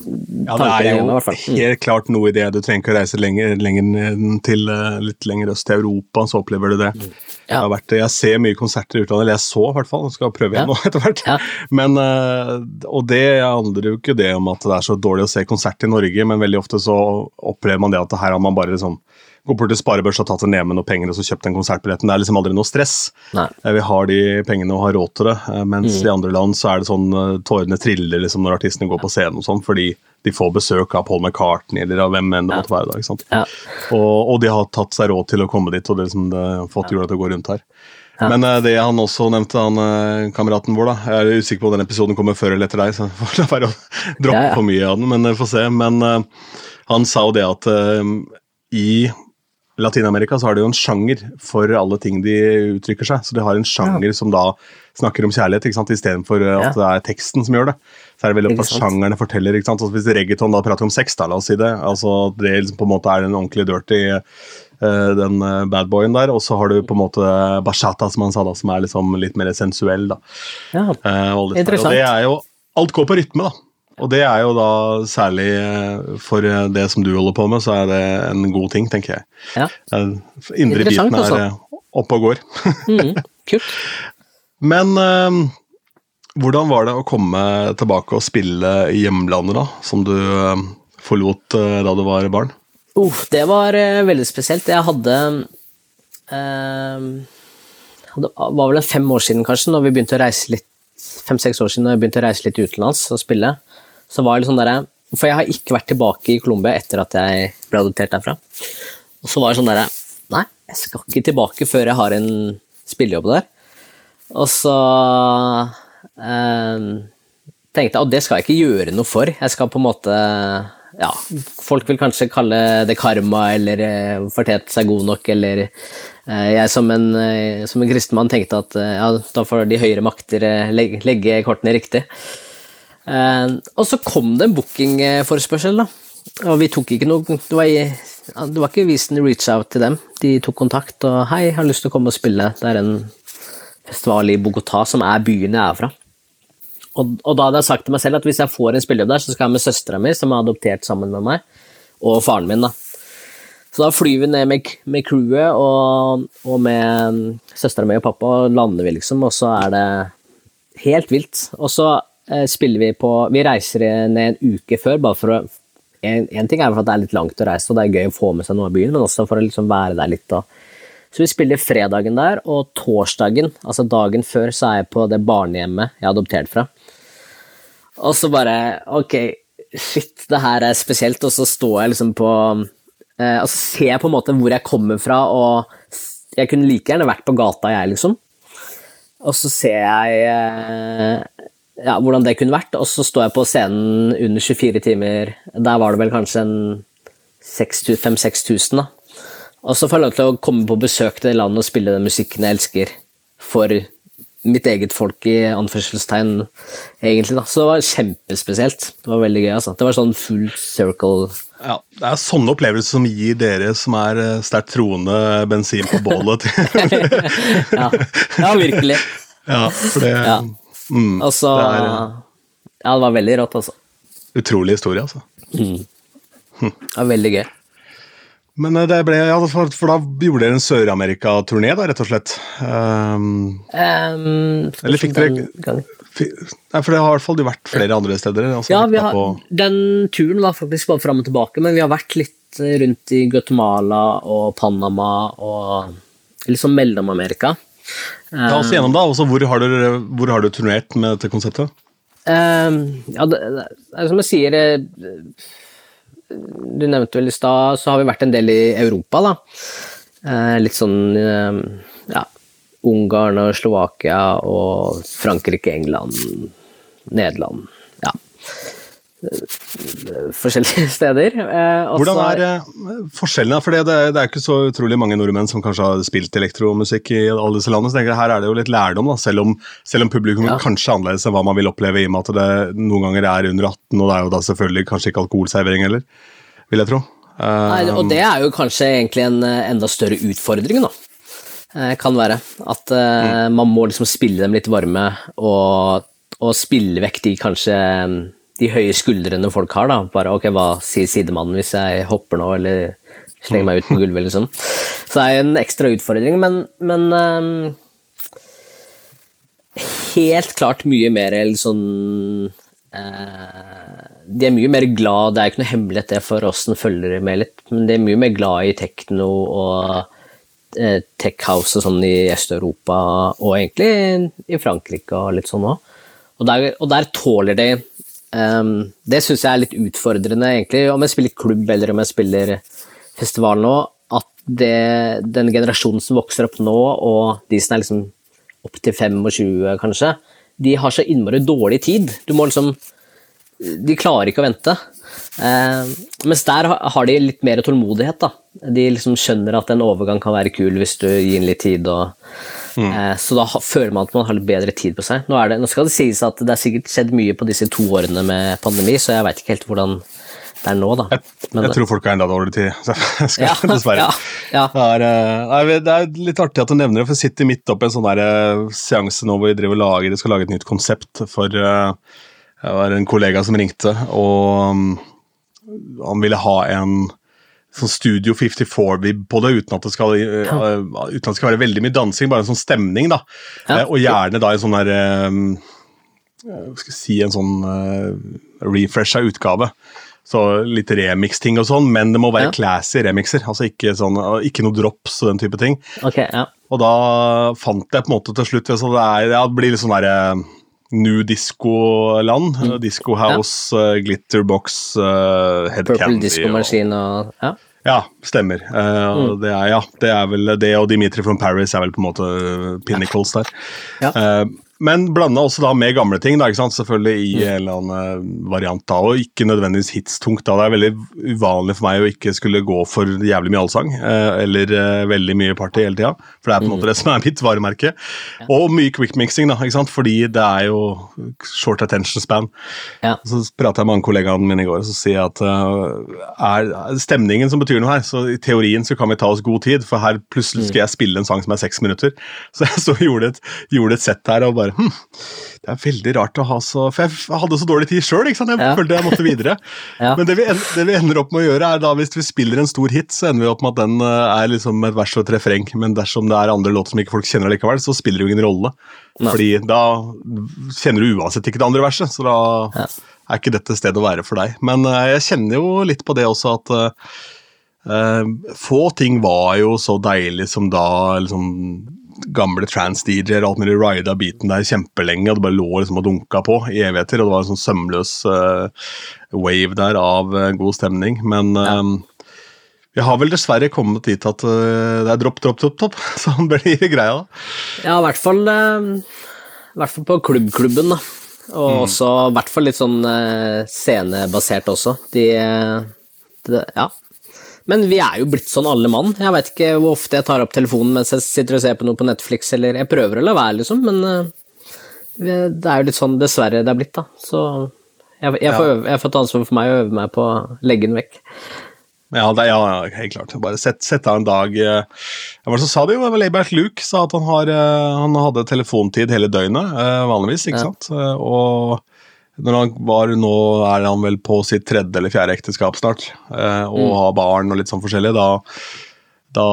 Speaker 2: Ja, det er jo.
Speaker 3: Mm.
Speaker 2: helt klart noe i det. Du trenger ikke å reise lenger, lenger til eh, litt lenger øst til Europa, så opplever du det.
Speaker 3: Mm.
Speaker 2: Jeg, har vært, jeg ser mye konserter i utlandet, eller jeg så i hvert fall, jeg skal prøve igjen
Speaker 3: Ja.
Speaker 2: nå etter hvert.
Speaker 3: Ja.
Speaker 2: Men, eh, og det handler jo ikke det om at det er så dårlig å se konsert i Norge, men veldig ofte så opplever man det at her har man bare liksom gått bort til sparebørs og tatt en ned med noen penger og så kjøpt den konsertbilletten. Det er liksom aldri noe stress.
Speaker 3: Nei.
Speaker 2: Eh, Vi har de pengene og har råd til det, Mens mens i andre land så er det sånn eh, tårene triller liksom når artistene går på scenen og sånn, fordi de får besøk av Paul McCartney eller av hvem enn det måtte være. da, ikke sant?
Speaker 3: Ja.
Speaker 2: Og, og de har tatt seg råd til å komme dit, og det, liksom, det fått hjula til å gå rundt her. Men eh, det han også nevnte, han eh, kameraten vår, da Jeg er usikker på om den episoden kommer før eller etter deg, så får la være å droppe
Speaker 3: Ja, ja.
Speaker 2: for mye av den, men vi får se. Men uh, han sa jo det at uh, i Latin-Amerika så har de jo en sjanger for alle ting de uttrykker seg. Så de har en sjanger som da snakker om kjærlighet, ikke sant, istedenfor at at det er teksten som gjør det. Så er det veldig
Speaker 3: Ikke
Speaker 2: at sjangerne forteller. ikke sant, altså Hvis reggaeton da prater om sex, da, la oss si det, altså det liksom på en måte er den ordentlig dirty eh, den uh, badboyen der, og så har du på en måte bachata, som han sa, da, som er liksom litt mer sensuell. da.
Speaker 3: Ja.
Speaker 2: Uh, og, og det er jo, alt går på rytme, da. Og det er jo da særlig eh, for eh, det som du holder på med, så er det en god ting, tenker jeg.
Speaker 3: ja.
Speaker 2: Eh, Indre biten er
Speaker 3: altså.
Speaker 2: oppe og går.
Speaker 3: Mm, kult.
Speaker 2: Men hvordan var det å komme tilbake og spille i hjemlandet, da? Som du forlot da du var barn?
Speaker 3: Uh, det var veldig spesielt. Jeg hadde eh, Det var vel fem år siden, kanskje, når vi begynte å reise litt fem-seks år siden når jeg begynte å reise litt utenlands og spille. Så var det litt sånn derre For jeg har ikke vært tilbake i Colombia etter at jeg ble adoptert derfra. Og så var det sånn derre Nei, jeg skal ikke tilbake før jeg har en spillejobb der. Og så eh, tenkte jeg, at det skal jeg ikke gjøre noe for. Jeg skal på en måte ja, Folk vil kanskje kalle det karma eller eh, fortjent seg god nok, eller eh, jeg som en, eh, som en kristen mann tenkte at eh, ja, da får de høyere makter eh, legge, legge kortene riktig. Eh, og så kom det en bookingforespørsel, da. Og vi tok ikke noe Det var, det var ikke visen reach out til dem. De tok kontakt og 'hei, jeg har lyst til å komme og spille'. Det er en festival i Bogotá, som er byen jeg er fra. Og, og da hadde jeg sagt til meg selv at hvis jeg får en spillejobb der, så skal jeg med søstera mi, som er adoptert sammen med meg, og faren min. da. Så da flyr vi ned med, med crewet og, og med søstera mi og pappa, og lander vi, liksom, og så er det helt vilt. Og så spiller vi på Vi reiser ned en uke før, bare for å en, en ting er for at det er litt langt å reise, og det er gøy å få med seg noe av byen, men også for å liksom være der litt. og så vi spiller fredagen der, og torsdagen, altså dagen før, så er jeg på det barnehjemmet jeg er adoptert fra. Og så bare Ok, shit, det her er spesielt, og så står jeg liksom på eh, Og så ser jeg på en måte hvor jeg kommer fra, og jeg kunne like gjerne vært på gata, jeg, liksom. Og så ser jeg eh, ja, hvordan det kunne vært, og så står jeg på scenen under 24 timer. Der var det vel kanskje en 5000-6000, da. Og så får jeg lov til å komme på besøk til det landet og spille den musikken jeg elsker, for mitt eget folk, i anførselstegn, egentlig. da. Så det var kjempespesielt. Det var veldig gøy. altså. Det var sånn full circle.
Speaker 2: Ja, Det er sånne opplevelser som gir dere som er eh, sterkt troende, bensin på bålet.
Speaker 3: Ja, ja virkelig.
Speaker 2: ja, for det
Speaker 3: Ja.
Speaker 2: Mm,
Speaker 3: Og så
Speaker 2: Det er eh,
Speaker 3: Ja, det var veldig rått, altså.
Speaker 2: utrolig historie, altså.
Speaker 3: Det var veldig gøy.
Speaker 2: Men eh, det ble, ja, for, for da gjorde dere en Sør-Amerika-turné, da, rett og slett. Um,
Speaker 3: Um,
Speaker 2: Eller fikk dere- nei, for det har i hvert fall vært flere andre steder. Altså,
Speaker 3: Ja, vi har, den turen var faktisk bare fram og tilbake, men vi har vært litt eh, rundt i Guatemala og Panama og liksom Mellom-Amerika.
Speaker 2: Ta oss igjennom da, også hvor har, dere, hvor har du turnert med dette konseptet?
Speaker 3: Um, ja, det, det er som jeg sier eh, Du nevnte vel i stad, så har vi vært en del i Europa, da. Eh, litt sånn eh, ja, Ungarn og Slovakia og Frankrike, England, Nederland. Forskjellige steder. Eh,
Speaker 2: Hvordan er eh, forskjellene? For det, det, er- ikke så utrolig mange nordmenn som kanskje har spilt elektromusikk i alle disse landene. Så tenker jeg, her er det jo litt lærdom, da, selv om, selv om publikum
Speaker 3: Ja.
Speaker 2: kanskje er annerledes enn hva man vil oppleve, i og med at det noen ganger er under 18, og det er jo da selvfølgelig kanskje ikke alkoholservering heller, vil jeg tro. Eh,
Speaker 3: Nei, og det er jo kanskje egentlig en eh, enda større utfordring, da. Eh, Kan være. At eh, man må liksom spille dem litt varme, og, og spille vekk de kanskje de høye skuldrene folk har, da. Bare ok, hva sier sidemannen hvis jeg hopper nå, eller slenger meg ut på gulvet, liksom. Så det er en ekstra utfordring, men, men um, helt klart mye mer sånn Uh, De er mye mer glad, det er ikke noe hemmelighet det for oss som følger med litt, men de er mye mer glad i tekno og eh, tech house og sånn i Øst-Europa, og egentlig i Frankrike og litt sånn òg. Og og der tåler de ehm, Det syns jeg er litt utfordrende, egentlig, om jeg spiller klubb eller om jeg spiller festival nå, at det, den generasjonen som vokser opp nå, og de som er liksom opp til 25 kanskje, de har så innmari dårlig tid. Du må liksom De klarer ikke å vente. Eh, mens der har de litt mer tålmodighet, da. De liksom skjønner at en overgang kan være kul hvis du gir den litt tid. Og, eh, så da føler man at man har litt bedre tid på seg. Nå, det, nå skal det sies at det er sikkert skjedd mye på disse to årene med pandemi, så jeg veit ikke helt hvordan det er nå, da.
Speaker 2: Jeg,
Speaker 3: Men-
Speaker 2: jeg tror folk har enda dårligere tid, skal,
Speaker 3: Ja,
Speaker 2: dessverre.
Speaker 3: ja, ja.
Speaker 2: Det, er, eh, det er litt artig at du nevner det, for jeg sitter midt oppi en sånn der, eh, seanse nå hvor vi driver og lager, skal lage et nytt konsept for Det var en kollega som ringte, og mm, han ville ha en sånn Studio 54-vib på det, uten at det, skal, uh, uten at det skal være veldig mye dansing, bare en sånn stemning. da.
Speaker 3: Ja.
Speaker 2: Eh, og gjerne da en sånn der hva skal jeg si, en sånn uh, refresha utgave. Så litt remix-ting og sånn, men det må være
Speaker 3: Ja.
Speaker 2: classy remixer. altså Ikke, sånn, ikke noe drops og den type ting.
Speaker 3: Okay, ja.
Speaker 2: Og da fant jeg på en måte til slutt så det, er, ja, det blir litt sånn derre New disco-land.
Speaker 3: Mm.
Speaker 2: Disco House, eh, Glitterbox, uh, Head
Speaker 3: Purple
Speaker 2: Candy
Speaker 3: Disco
Speaker 2: og-
Speaker 3: og Ja.
Speaker 2: Ja, stemmer. Uh, mm. det, er, ja, det er vel det, og Dimitri from Paris er vel på en måte pinnacles der.
Speaker 3: Ja.
Speaker 2: Eh, men blanda også da med gamle ting, da, ikke sant? selvfølgelig i en eller annen variant da, og ikke nødvendigvis hitstungt. da. Det er veldig uvanlig for meg å ikke skulle gå for jævlig mye allsang, eh, eller eh, veldig mye party hele tida. For det er på en måte det som er mitt varemerke. Og mye quick-mixing, da, ikke sant? fordi det er jo short attention span.
Speaker 3: Ja.
Speaker 2: Så pratet jeg med kollegaene mine i går og så sier jeg at er er stemningen som betyr noe her. Så i teorien så kan vi ta oss god tid, for her plutselig skal jeg spille en sang som er seks minutter. Så jeg så gjorde et, gjorde et sett her og bare hm, det er veldig rart å ha så For jeg hadde så dårlig tid sjøl, jeg
Speaker 3: Ja.
Speaker 2: følte jeg måtte videre.
Speaker 3: Ja.
Speaker 2: Men det vi, det vi ender opp med å gjøre, er da hvis vi spiller en stor hit, så ender vi opp med at den uh, er liksom et vers og et refreng. Men dersom det er andre låter som ikke folk kjenner likevel, så spiller det jo ingen rolle.
Speaker 3: Nei.
Speaker 2: Fordi da kjenner du uansett ikke det andre verset, så da
Speaker 3: Ja.
Speaker 2: er ikke dette stedet å være for deg. Men eh, jeg kjenner jo litt på det også at eh, eh, få ting var jo så deilig som da liksom gamle trans-DJ-er alt mulig rida beaten der kjempelenge, og det bare lå liksom og dunka på i evigheter, og det var en sånn sømløs uh, wave der av uh, god stemning. Men eh, vi har vel dessverre kommet dit at eh, det er dropp, dropp, dropp, dropp Sånn blir greia. da.
Speaker 3: Ja, i hvert fall, eh, i hvert fall på klubbklubben, da. Og også i hvert fall litt sånn eh, scenebasert også. De, eh, det, Ja. Men vi er jo blitt sånn alle mann. Jeg veit ikke hvor ofte jeg tar opp telefonen mens jeg sitter og ser på noe på Netflix, eller jeg prøver å la være, liksom, men eh, det er jo litt sånn dessverre det er blitt, da. Så jeg, jeg, får, øve, jeg får ta ansvar for meg og øve meg på å legge den vekk.
Speaker 2: Ja, det, ja, ja, helt klart. Bare sett, sett av en dag eh, Hva var det som sa det? jo? Det var Leibert Luke sa at han, har, eh, han hadde telefontid hele døgnet, vanligvis, ikke
Speaker 3: Ja.
Speaker 2: sant? Og når han var nå er han vel på sitt tredje eller fjerde ekteskap snart, eh, og har barn og litt sånn forskjellig, da, da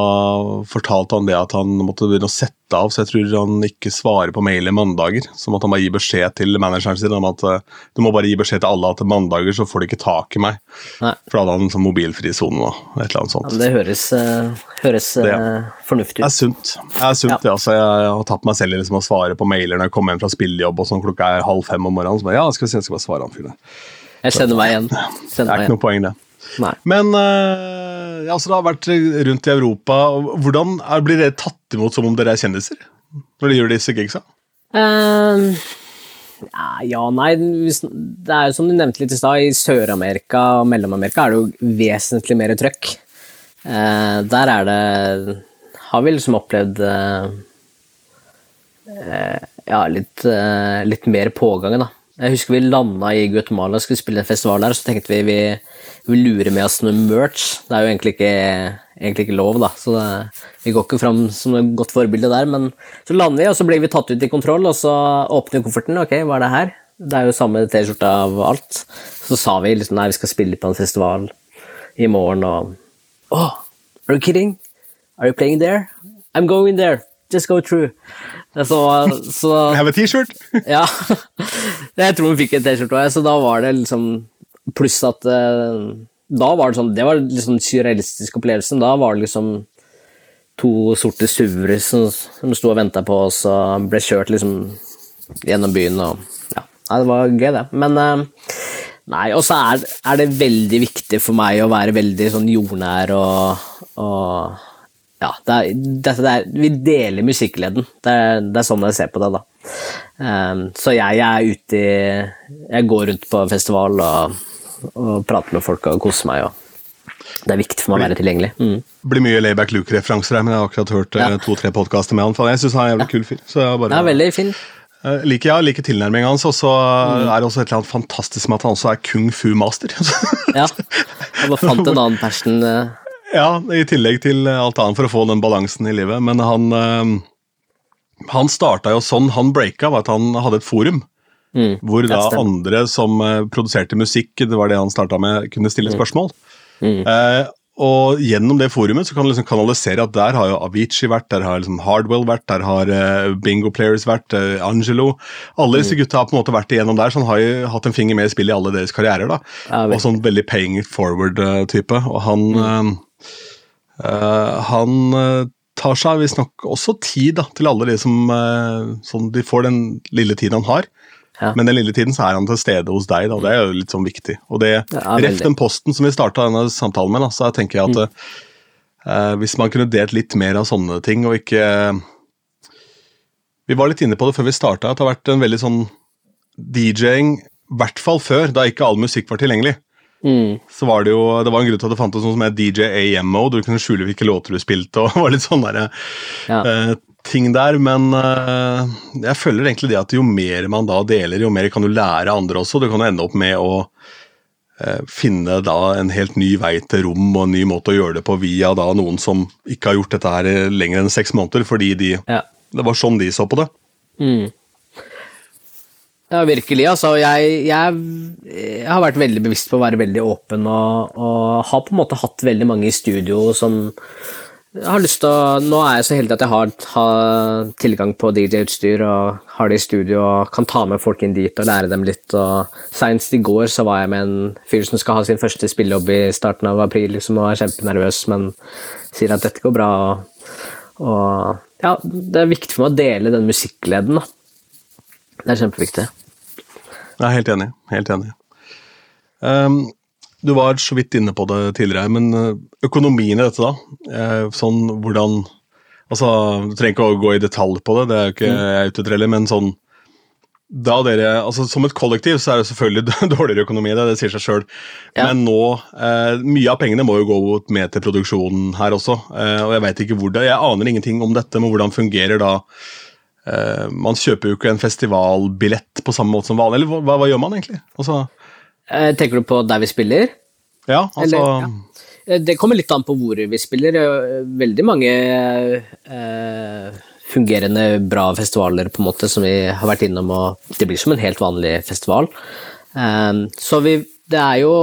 Speaker 2: fortalte han det at han måtte begynne å sette av, så jeg tror han ikke svarer på mailer mandager. Så måtte han bare gi beskjed til manageren sin om at eh, du må bare gi beskjed til alle at mandager så får de ikke tak i meg.
Speaker 3: Nei.
Speaker 2: For da hadde han en sånn mobilfri sone og et eller annet sånt.
Speaker 3: Ja, det høres, eh, høres
Speaker 2: Det,
Speaker 3: eh,
Speaker 2: ja.
Speaker 3: fornuftig
Speaker 2: Det er sunt. Det er sunt
Speaker 3: Ja.
Speaker 2: det, altså. Jeg har tatt meg selv i liksom å svare på mailer når jeg kommer hjem fra spillejobb og sånn klokka er halv fem om morgenen. Så bare, ja, skal vi se, jeg skal bare svare han fyren. der.
Speaker 3: Jeg kjenner meg igjen.
Speaker 2: Det er ikke noe poeng, det.
Speaker 3: Nei.
Speaker 2: Men eh, ja, så det har vært rundt i Europa. Hvordan er, Blir dere tatt imot som om dere er kjendiser? Når de gjør disse gigsa?
Speaker 3: Um, ja, nei Det er jo som du nevnte litt i stad, i Sør-Amerika og Mellom-Amerika er det jo vesentlig mer trøkk. Uh, der er det Har vi liksom opplevd uh, uh, ja, litt, eh, litt mer pågang, da. Jeg husker vi landa i Guatemala og skulle spille en festival der, så tenkte vi vi, vi lurer med oss noe merch. Det er jo egentlig ikke, egentlig ikke lov, da, så det, vi går ikke fram som et godt forbilde der. Men så lander vi, og så blir vi tatt ut i kontroll, og så åpner vi kofferten. Ok, hva er det her? Det er jo samme T-skjorte av alt. Så sa vi liksom nei, vi skal spille på en festival i morgen, og Oh, are you kidding? Are you playing there? I'm going there. Just go through. Så, så
Speaker 2: have a T-shirt!
Speaker 3: ja. Jeg tror hun fikk en T-skjorte så da var det liksom Pluss at eh, da var det sånn Det var liksom surrealistisk opplevelse. Da var det liksom to sorte SUV-er som, som sto og venta på oss og ble kjørt liksom gjennom byen og Ja, Nei, det var gøy, det. Men eh, Nei, og så er, er det veldig viktig for meg å være veldig sånn jordnær og, og ja, det er, det er, vi deler musikkgleden. Det det er sånn jeg ser på det, da. Um, så jeg, jeg, er ute i Jeg går rundt på festival og, og prate med folk og kose meg. Og det er viktig for meg å være tilgjengelig. Mm.
Speaker 2: Blir mye Layback Luke-referanser her, men jeg har akkurat hørt ja. to-tre podkaster med han. For jeg syns han er en jævlig kul fyr. Så jeg bare,
Speaker 3: ja, veldig fin.
Speaker 2: Uh, liker, ja, liker tilnærmingen hans, og så mm. er det også et eller annet fantastisk med at han også er kung fu-master.
Speaker 3: ja, han bare fant en annen person. Uh...
Speaker 2: Ja, i tillegg til alt annet for å få den balansen i livet. Men han, uh, han starta jo sånn han breaka, var at han hadde et forum. Mm. Hvor da andre som uh, produserte musikk, det var det han starta med, kunne stille mm. spørsmål. Mm. Eh, og gjennom det forumet så kan du liksom kanalisere at der har jo Avicii vært, der har liksom Hardwell vært, der har uh, Bingo Players vært, uh, Angelo Alle disse mm. gutta har på en måte vært igjennom der, så han har jo hatt en finger med i spillet i alle deres karrierer. da. Ja, og sånn veldig paying forward-type. Og han mm. uh, Han tar seg visstnok også tid da, til alle de som sånn, De får den lille tiden han har. Ja. Men den lille tiden så er han til stede hos deg, da. det er jo litt sånn viktig. Og det, ja, Ref den posten som vi starta denne samtalen med, da, så jeg tenker jeg at mm. uh, hvis man kunne delt litt mer av sånne ting, og ikke Vi var litt inne på det før vi starta, at det har vært en veldig sånn DJ-ing, i hvert fall før, da ikke all musikk var tilgjengelig. Mm. Så var det jo Det var en grunn til at det fantes noe som het DJ AM-mode, du kunne skjule hvilke låter du spilte, og var litt sånn der, ja. uh, ting der, men uh, jeg føler egentlig det at jo mer man da deler, jo mer kan du lære andre også. Du kan ende opp med å uh, finne da en helt ny vei til rom og en ny måte å gjøre det på via da noen som ikke har gjort dette her lenger enn seks måneder, fordi de, ja. det var sånn de så på det.
Speaker 3: Mm. Ja, virkelig. Altså, jeg, jeg, jeg, har vært veldig bevisst på å være veldig åpen og, og har på en måte hatt veldig mange i studio som jeg har lyst til å, Nå er jeg så heldig at jeg har, har tilgang på DJ-utstyr og har det i studio og kan ta med folk inn dit og lære dem litt. og Seinest i går så var jeg med en fyr som skal ha sin første spillejobb i starten av april liksom, og er kjempenervøs, men sier at dette går bra. Og, og ja, det er viktig for meg å dele den musikkgleden. Det er kjempeviktig.
Speaker 2: Jeg er helt enig. Helt enig. Um, du var så vidt inne på det tidligere, men eh, økonomien i dette, da? Eh, sånn hvordan Altså, Du trenger ikke å gå i detalj på det, det er jo ikke mm. jeg ute etter heller, men sånn da dere, altså Som et kollektiv så er det selvfølgelig dårligere økonomi, det, det sier seg sjøl. Ja. Men nå eh, Mye av pengene må jo gå med til produksjonen her også. Eh, og Jeg vet ikke hvordan, jeg aner ingenting om dette, men hvordan fungerer da eh, Man kjøper jo ikke en festivalbillett på samme måte som vanlig. Eller hva, hva gjør man egentlig? Altså,
Speaker 3: tenker du på der vi spiller?
Speaker 2: Ja, altså Eller, ja.
Speaker 3: Eh, det kommer litt an på hvor vi spiller. Eh, veldig mange eh, fungerende bra festivaler på en måte som vi har vært innom, og det blir som en helt vanlig festival. Eh, så vi Det er jo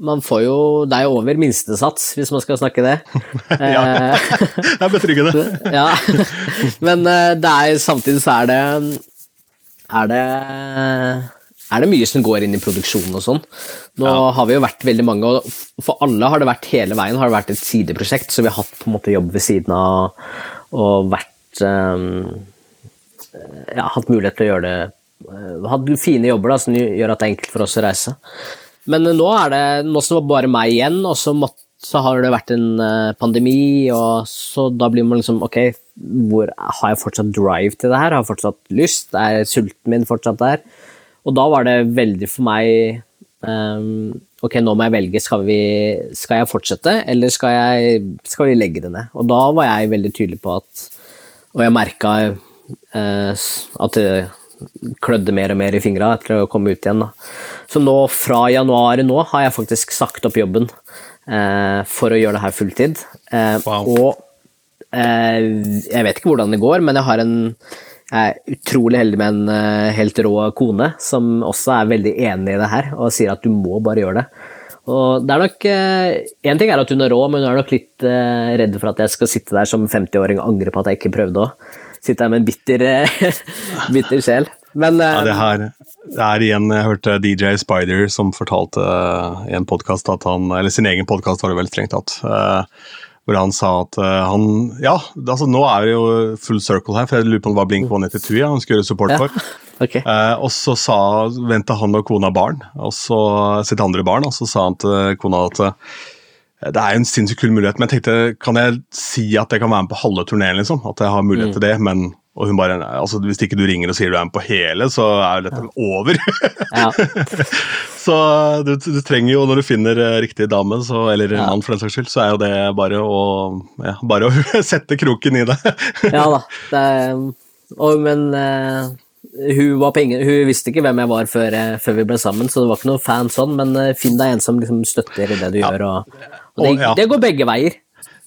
Speaker 3: man får jo Det er jo over minstesats, hvis man skal snakke det.
Speaker 2: ja, det er betryggende.
Speaker 3: ja. Men det er samtidig så er det Er det er det mye som går inn i produksjonen og sånn. Nå ja. har vi jo vært veldig mange, og for alle har det vært hele veien har det vært et sideprosjekt, så vi har hatt på en måte jobb ved siden av og vært um, ja, hatt mulighet til å gjøre det uh, Hatt fine jobber da, som gjør at det er enkelt for oss å reise. Men nå er det nå som det var bare meg igjen, og så, måtte, så har det vært en uh, pandemi, og så da blir man liksom Ok, hvor, har jeg fortsatt drive til det her? Har jeg fortsatt lyst? Er sulten min fortsatt der? Og da var det veldig for meg um, Ok, nå må jeg velge. Skal, vi, skal jeg fortsette, eller skal, jeg, skal, vi legge det ned? Og da var jeg veldig tydelig på at Og jeg merka uh, at det klødde mer og mer i fingra etter å komme ut igjen. Da. Så nå, fra januar nå, har jeg faktisk sagt opp jobben uh, for å gjøre det her fulltid. Uh, wow. Og jeg vet ikke hvordan det går, men jeg har en jeg er utrolig heldig med en uh, helt rå kone som også er veldig enig i det her og sier at du må bare gjøre det. Og det er nok Én uh, ting er at hun er rå, men hun er nok litt uh, redd for at jeg skal sitte der som 50-åring og angre på at jeg ikke prøvde òg. Sitte der med en bitter, bitter sjel. Men
Speaker 2: ja, det, her, det er igjen Jeg hørte DJ Spider som fortalte i en podkast at han Eller sin egen podkast, var det vel strengt tatt hvor han sa at uh, han Ja, altså nå er det jo full circle her, for jeg lurer på om det var Blink 182 ja, han skulle gjøre support for.
Speaker 3: okay.
Speaker 2: uh, og så sa, venta han og kona barn, og så sitt andre barn, og så sa han til kona at det er en sinnssykt kul mulighet, men jeg tenkte, kan jeg si at jeg kan være med på halve turneen? liksom? At jeg har mulighet
Speaker 3: Mm.
Speaker 2: til det, men og hun bare, altså Hvis ikke du ringer og sier du er med på hele, så er jo dette over.
Speaker 3: Ja.
Speaker 2: så du, du trenger jo, når du finner eh, riktig dame, så, eller
Speaker 3: Ja.
Speaker 2: mann for den saks skyld, så er jo det bare å, ja, bare å sette kroken i det.
Speaker 3: ja da. Det er, og, men uh, hun, ingen, hun visste ikke hvem jeg var før, eh, før vi ble sammen, så det var ikke noe fan sånn, men uh, finn deg en som liksom støtter i det du gjør, og, og det, det går begge veier.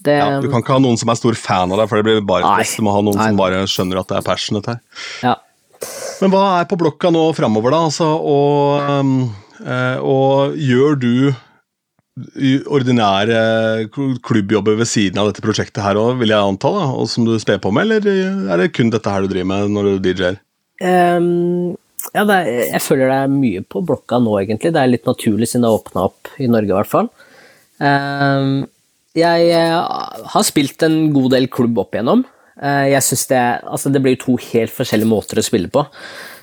Speaker 3: Det,
Speaker 2: Ja, du kan ikke ha noen som er stor fan av deg, for det blir bare stress. Du må ha noen
Speaker 3: Nei.
Speaker 2: som bare skjønner at det er passionate her.
Speaker 3: ja.
Speaker 2: Men hva er på blokka nå framover, da? Altså, og, um, eh, og gjør du ordinære klubbjobber ved siden av dette prosjektet her òg, vil jeg anta, da, og som du sper på med, eller er det kun dette her du driver med når du DJ-er?
Speaker 3: Um, ja, det er, jeg føler det er mye på blokka nå, egentlig. Det er litt naturlig siden det har åpna opp, i Norge i hvert fall. Ehm, jeg eh, har spilt en god del klubb opp igjennom. Eh, jeg synes det, altså det blir to helt forskjellige måter å spille på.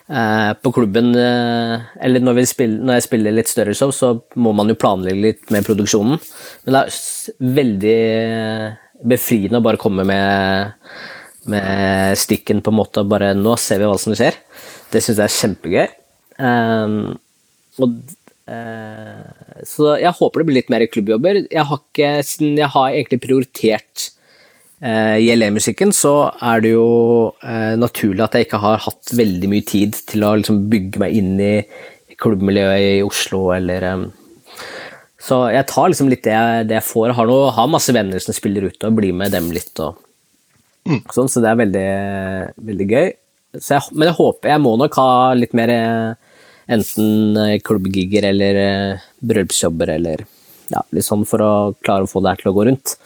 Speaker 3: Eh, på klubben, eller når, spiller, når jeg spiller litt større show, så må man jo planlegge litt med produksjonen. Men det er veldig befriende å bare komme med med stikken på en måte bare Nå ser vi hva som skjer. Det syns jeg er kjempegøy. Og, så jeg håper det blir litt mer klubbjobber. Jeg har ikke, siden jeg har egentlig prioritert JLE-musikken, så er det jo eh, naturlig at jeg ikke har hatt veldig mye tid til å liksom, bygge meg inn i klubbmiljøet i Oslo eller Så jeg tar liksom litt det jeg, det jeg får. Har, noe, har masse venner som spiller ute, og blir med dem litt. og Sånn, så det er veldig, veldig gøy. Så jeg, men jeg håper Jeg må nok ha litt mer eh, enten eh, klubbgigger eller eh, bryllupsjobber eller ja, litt sånn for å klare å få det her til å gå rundt.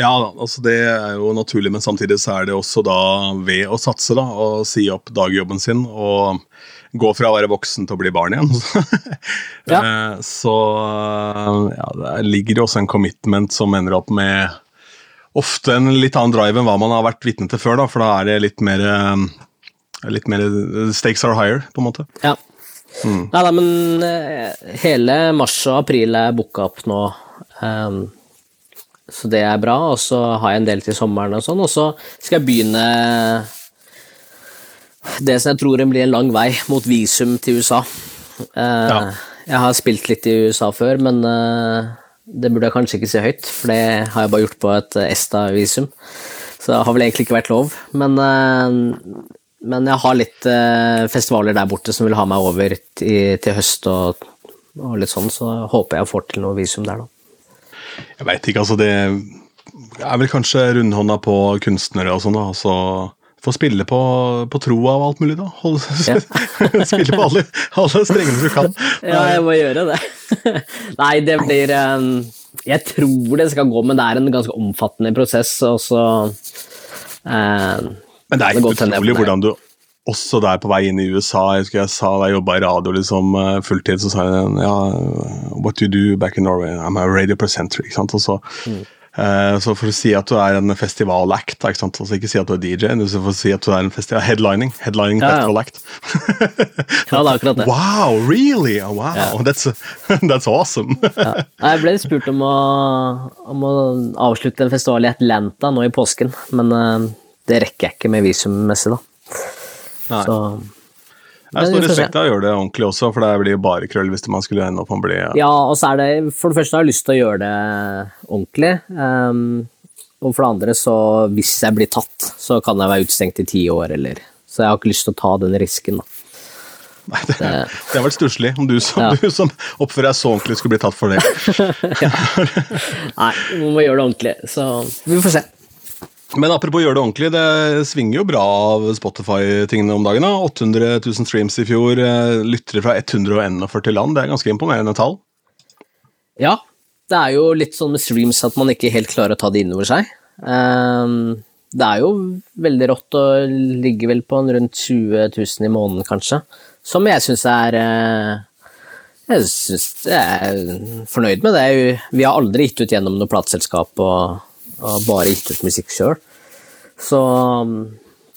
Speaker 2: Ja, altså det er jo naturlig, men samtidig så er det også da ved å satse da, og si opp dagjobben sin og gå fra å være voksen til å bli barn igjen.
Speaker 3: Ja.
Speaker 2: Eh, så ja, der ligger jo også en commitment som ender opp med ofte en litt annen drive enn hva man har vært vitne til før, da, for da er det litt mer eh, litt mer Stakes are higher, på en måte.
Speaker 3: Ja. Nei da, men eh, hele mars og april er booka opp nå. Um, så det er bra. Og så har jeg en del til sommeren og sånn. Og så skal jeg begynne det som jeg tror blir en lang vei mot visum til USA. Eh,
Speaker 2: Ja.
Speaker 3: Jeg har spilt litt i USA før, men eh, det burde jeg kanskje ikke si høyt, for det har jeg bare gjort på et ESTA-visum. Så det har vel egentlig ikke vært lov. Men, men jeg har litt eh, festivaler der borte som vil ha meg over til, til høst og, og litt sånn, så håper jeg får til noe visum der, da.
Speaker 2: Jeg veit ikke, altså det er vel kanskje rundhånda på kunstnere og sånn, da. Så få spille på, på troa og alt mulig, da. Holde, spille på alle, alle strengene du kan.
Speaker 3: Ja, jeg må gjøre det. Nei, det blir eh, Jeg tror det skal gå, men det er en ganske omfattende prosess, og så eh,
Speaker 2: Men det er
Speaker 3: ikke
Speaker 2: utrolig hvordan du også der på vei inn i USA Jeg husker jeg sa da jeg jobba i radio liksom eh, fulltid, så sa jeg ja, What do you do back in Norway? I'm a radio presenter. ikke sant? Og så,
Speaker 3: Mm.
Speaker 2: eh, så for å si at du er en festivalact, ikke sant? Altså, ikke si at du er DJ, du for å si at du er en festival headlining. Headlining
Speaker 3: Ja,
Speaker 2: festival act.
Speaker 3: Ja, det er akkurat det.
Speaker 2: Wow, really? Wow, ja. that's, that's awesome.
Speaker 3: Ja. Jeg ble spurt om å, om å avslutte en festival i Atlanta nå i påsken, men eh, det rekker jeg ikke med visummessig, da.
Speaker 2: Nei.
Speaker 3: Så
Speaker 2: Jeg står respekt av å gjøre det ordentlig også, for det blir jo bare krøll hvis man skulle ende opp med å bli
Speaker 3: Ja, og så er det For det første har jeg lyst til å gjøre det ordentlig. Um, og for det andre, så hvis jeg blir tatt, så kan jeg være utestengt i ti år, eller Så jeg har ikke lyst til å ta den risken, da.
Speaker 2: Nei, det, det har vært stusslig om du som,
Speaker 3: Ja.
Speaker 2: du som oppfører deg så ordentlig, skulle bli tatt for det. ja.
Speaker 3: Nei, man må gjøre det ordentlig, så vi får se.
Speaker 2: Men apropos gjøre det ordentlig, det svinger jo bra av Spotify-tingene om dagen. da. 800 000 streams i fjor, eh, lyttere fra 141 land. Det er ganske imponerende tall.
Speaker 3: Ja, det er jo litt sånn med streams at man ikke helt klarer å ta det innover seg. Ehm, det er jo veldig rått og ligger vel på en rundt 20 000 i måneden, kanskje. Som jeg syns er eh, Jeg syns jeg er fornøyd med det. Vi har aldri gitt ut gjennom noe plateselskap og, og bare gitt ut musikk sjøl. Så um,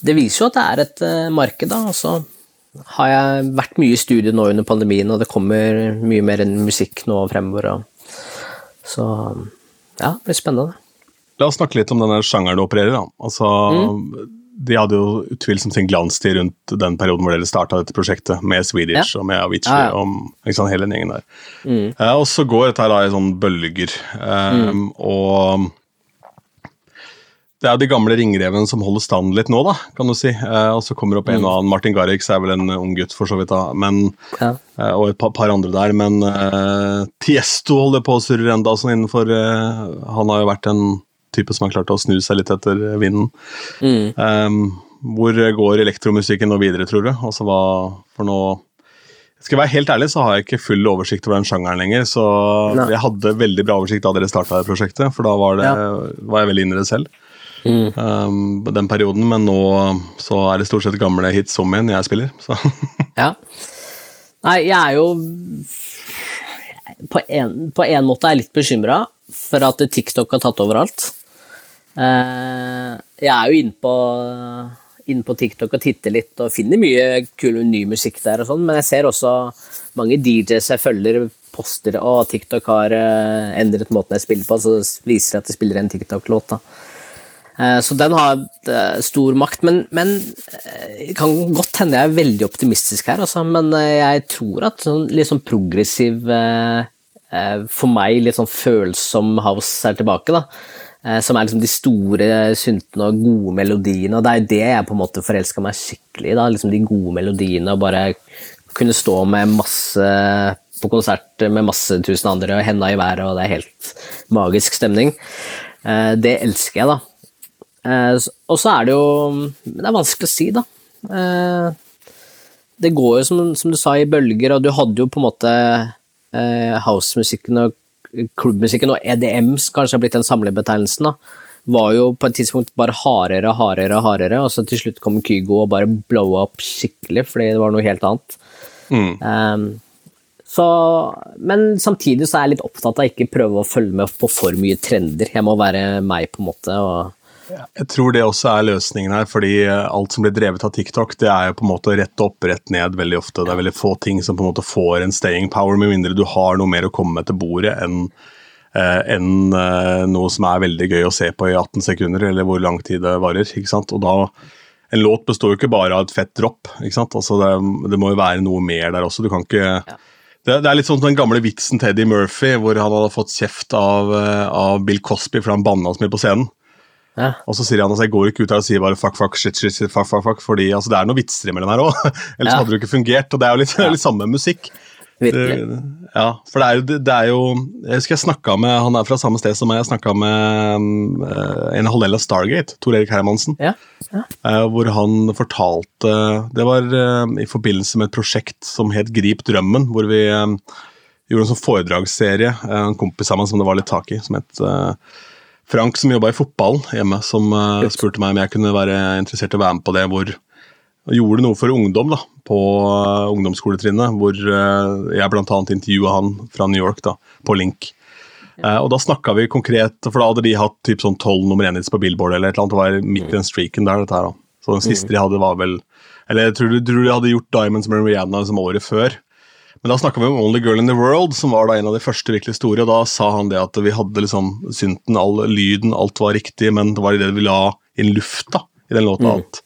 Speaker 3: det viser jo at det er et eh, marked, da. Og så har jeg vært mye i studio nå under pandemien, og det kommer mye mer enn musikk nå fremover. Og Så ja, det blir spennende.
Speaker 2: La oss snakke litt om denne sjangeren du opererer da. Altså, De hadde jo utvilsomt sin glanstid rundt den perioden hvor dere starta dette prosjektet, med Swedish
Speaker 3: Ja.
Speaker 2: og med Avicii
Speaker 3: Ja, ja.
Speaker 2: og liksom, hele den gjengen der. Eh, og så går dette her da i sånne bølger. Eh, Og det er de gamle ringrevene som holder stand litt nå, da, kan du si. Eh, og så kommer det opp en og annen. Martin Garrix er vel en ung gutt, for så vidt, da. Men,
Speaker 3: Ja.
Speaker 2: eh, og et par, par andre der. Men eh, Tiesto holder på å surre enda sånn innenfor eh, Han har jo vært en type som har klart å snu seg litt etter vinden.
Speaker 3: Mm.
Speaker 2: Um, hvor går elektromusikken nå videre, tror du? Altså hva For nå Skal jeg være helt ærlig, så har jeg ikke full oversikt over den sjangeren lenger. Så
Speaker 3: Nei.
Speaker 2: jeg hadde veldig bra oversikt da dere starta prosjektet, for da var, det, var jeg veldig inne i det selv.
Speaker 3: Mm.
Speaker 2: Um, den perioden, men nå så er det stort sett gamle hits om igjen jeg spiller. Så.
Speaker 3: Ja. Nei, jeg er jo På en, på en måte er jeg litt bekymra for at TikTok har tatt overalt. Uh, jeg er jo inne på, inn på TikTok og titter litt og finner mye kul ny musikk der og sånn, men jeg ser også mange DJs jeg følger poster og TikTok har uh, endret måten jeg spiller på, så viser det at jeg spiller en TikTok-låt. da. Eh, Så den har eh, stor makt, men, men eh, det kan godt hende jeg er veldig optimistisk her, altså, men jeg tror at sånn, litt sånn progressiv For meg litt sånn følsom house er tilbake, da. Som er liksom de store syntene og gode melodiene, og det er det jeg på en måte forelska meg skikkelig i. liksom De gode melodiene og bare kunne stå med masse på konsert med masse tusen andre og henda i været, og det er helt magisk stemning. Det elsker jeg, da. Eh, Og så er det jo Det er vanskelig å si, da. Eh, Det går jo, som, som du sa, i bølger, og du hadde jo på en måte eh, housemusikken og klubbmusikken, og EDM kanskje har blitt den samlebetegnelsen, da. Var jo på et tidspunkt bare hardere og hardere og hardere, og så til slutt kom Kygo og bare blowa opp skikkelig, fordi det var noe helt annet.
Speaker 2: Mm.
Speaker 3: Um, så, men samtidig så er jeg litt opptatt av ikke prøve å følge med på for mye trender. Jeg må være meg, på en måte. Og,
Speaker 2: Jeg tror det også er løsningen her, fordi eh, alt som blir drevet av TikTok, det er jo på en måte rett opp, rett ned veldig ofte. Det er veldig få ting som på en måte får en staying power, med mindre du har noe mer å komme med til bordet enn eh, enn eh, noe som er veldig gøy å se på i 18 sekunder, eller hvor lang tid det varer. ikke sant? Og da, En låt består jo ikke bare av et fett dropp. ikke sant? Altså det, det må jo være noe mer der også. Du kan ikke det, det er litt sånn den gamle vitsen til Eddie Murphy, hvor han hadde fått kjeft av, av Bill Cosby for han banna så mye på scenen.
Speaker 3: Ja,
Speaker 2: Og så sier han altså, jeg går ikke ut her og sier bare fuck, fuck, shit, shit, shit fuck, fuck, fuck, fordi altså, det er noen vitser imellom her òg. Ellers
Speaker 3: Ja.
Speaker 2: hadde det jo ikke fungert. Og det er jo litt, litt samme musikk.
Speaker 3: virkelig.
Speaker 2: Ja, for det er jo, det, er jo Jeg husker jeg snakka med Han er fra samme sted som meg. Jeg snakka med uh, en halvdel av Stargate, Tor Erik Hermansen.
Speaker 3: Ja, ja.
Speaker 2: Uh, hvor han fortalte Det var uh, i forbindelse med et prosjekt som het Grip drømmen, hvor vi gjorde en sånn foredragsserie, en kompis av meg som det var litt tak i, som het Frank, som jobba i fotballen hjemme, som uh, spurte meg om jeg kunne være interessert i å være med på det, hvor gjorde noe for ungdom da, på eh, ungdomsskoletrinnet, hvor eh, jeg bl.a. intervjua han fra New York da, på Link. Eh, og da snakka vi konkret, for da hadde de hatt typ sånn tolv nummer én-hits på Billboard, eller et eller annet, det var midt i den streaken der, dette her da. Så den siste de hadde var vel Eller jeg tror, tror de hadde gjort Diamonds med Rihanna som året før. Men da snakka vi om Only Girl in the World, som var da en av de første virkelig store. Og da sa han det at vi hadde liksom synten, all lyden, alt var riktig, men det var det vi la inn lufta i den låta at,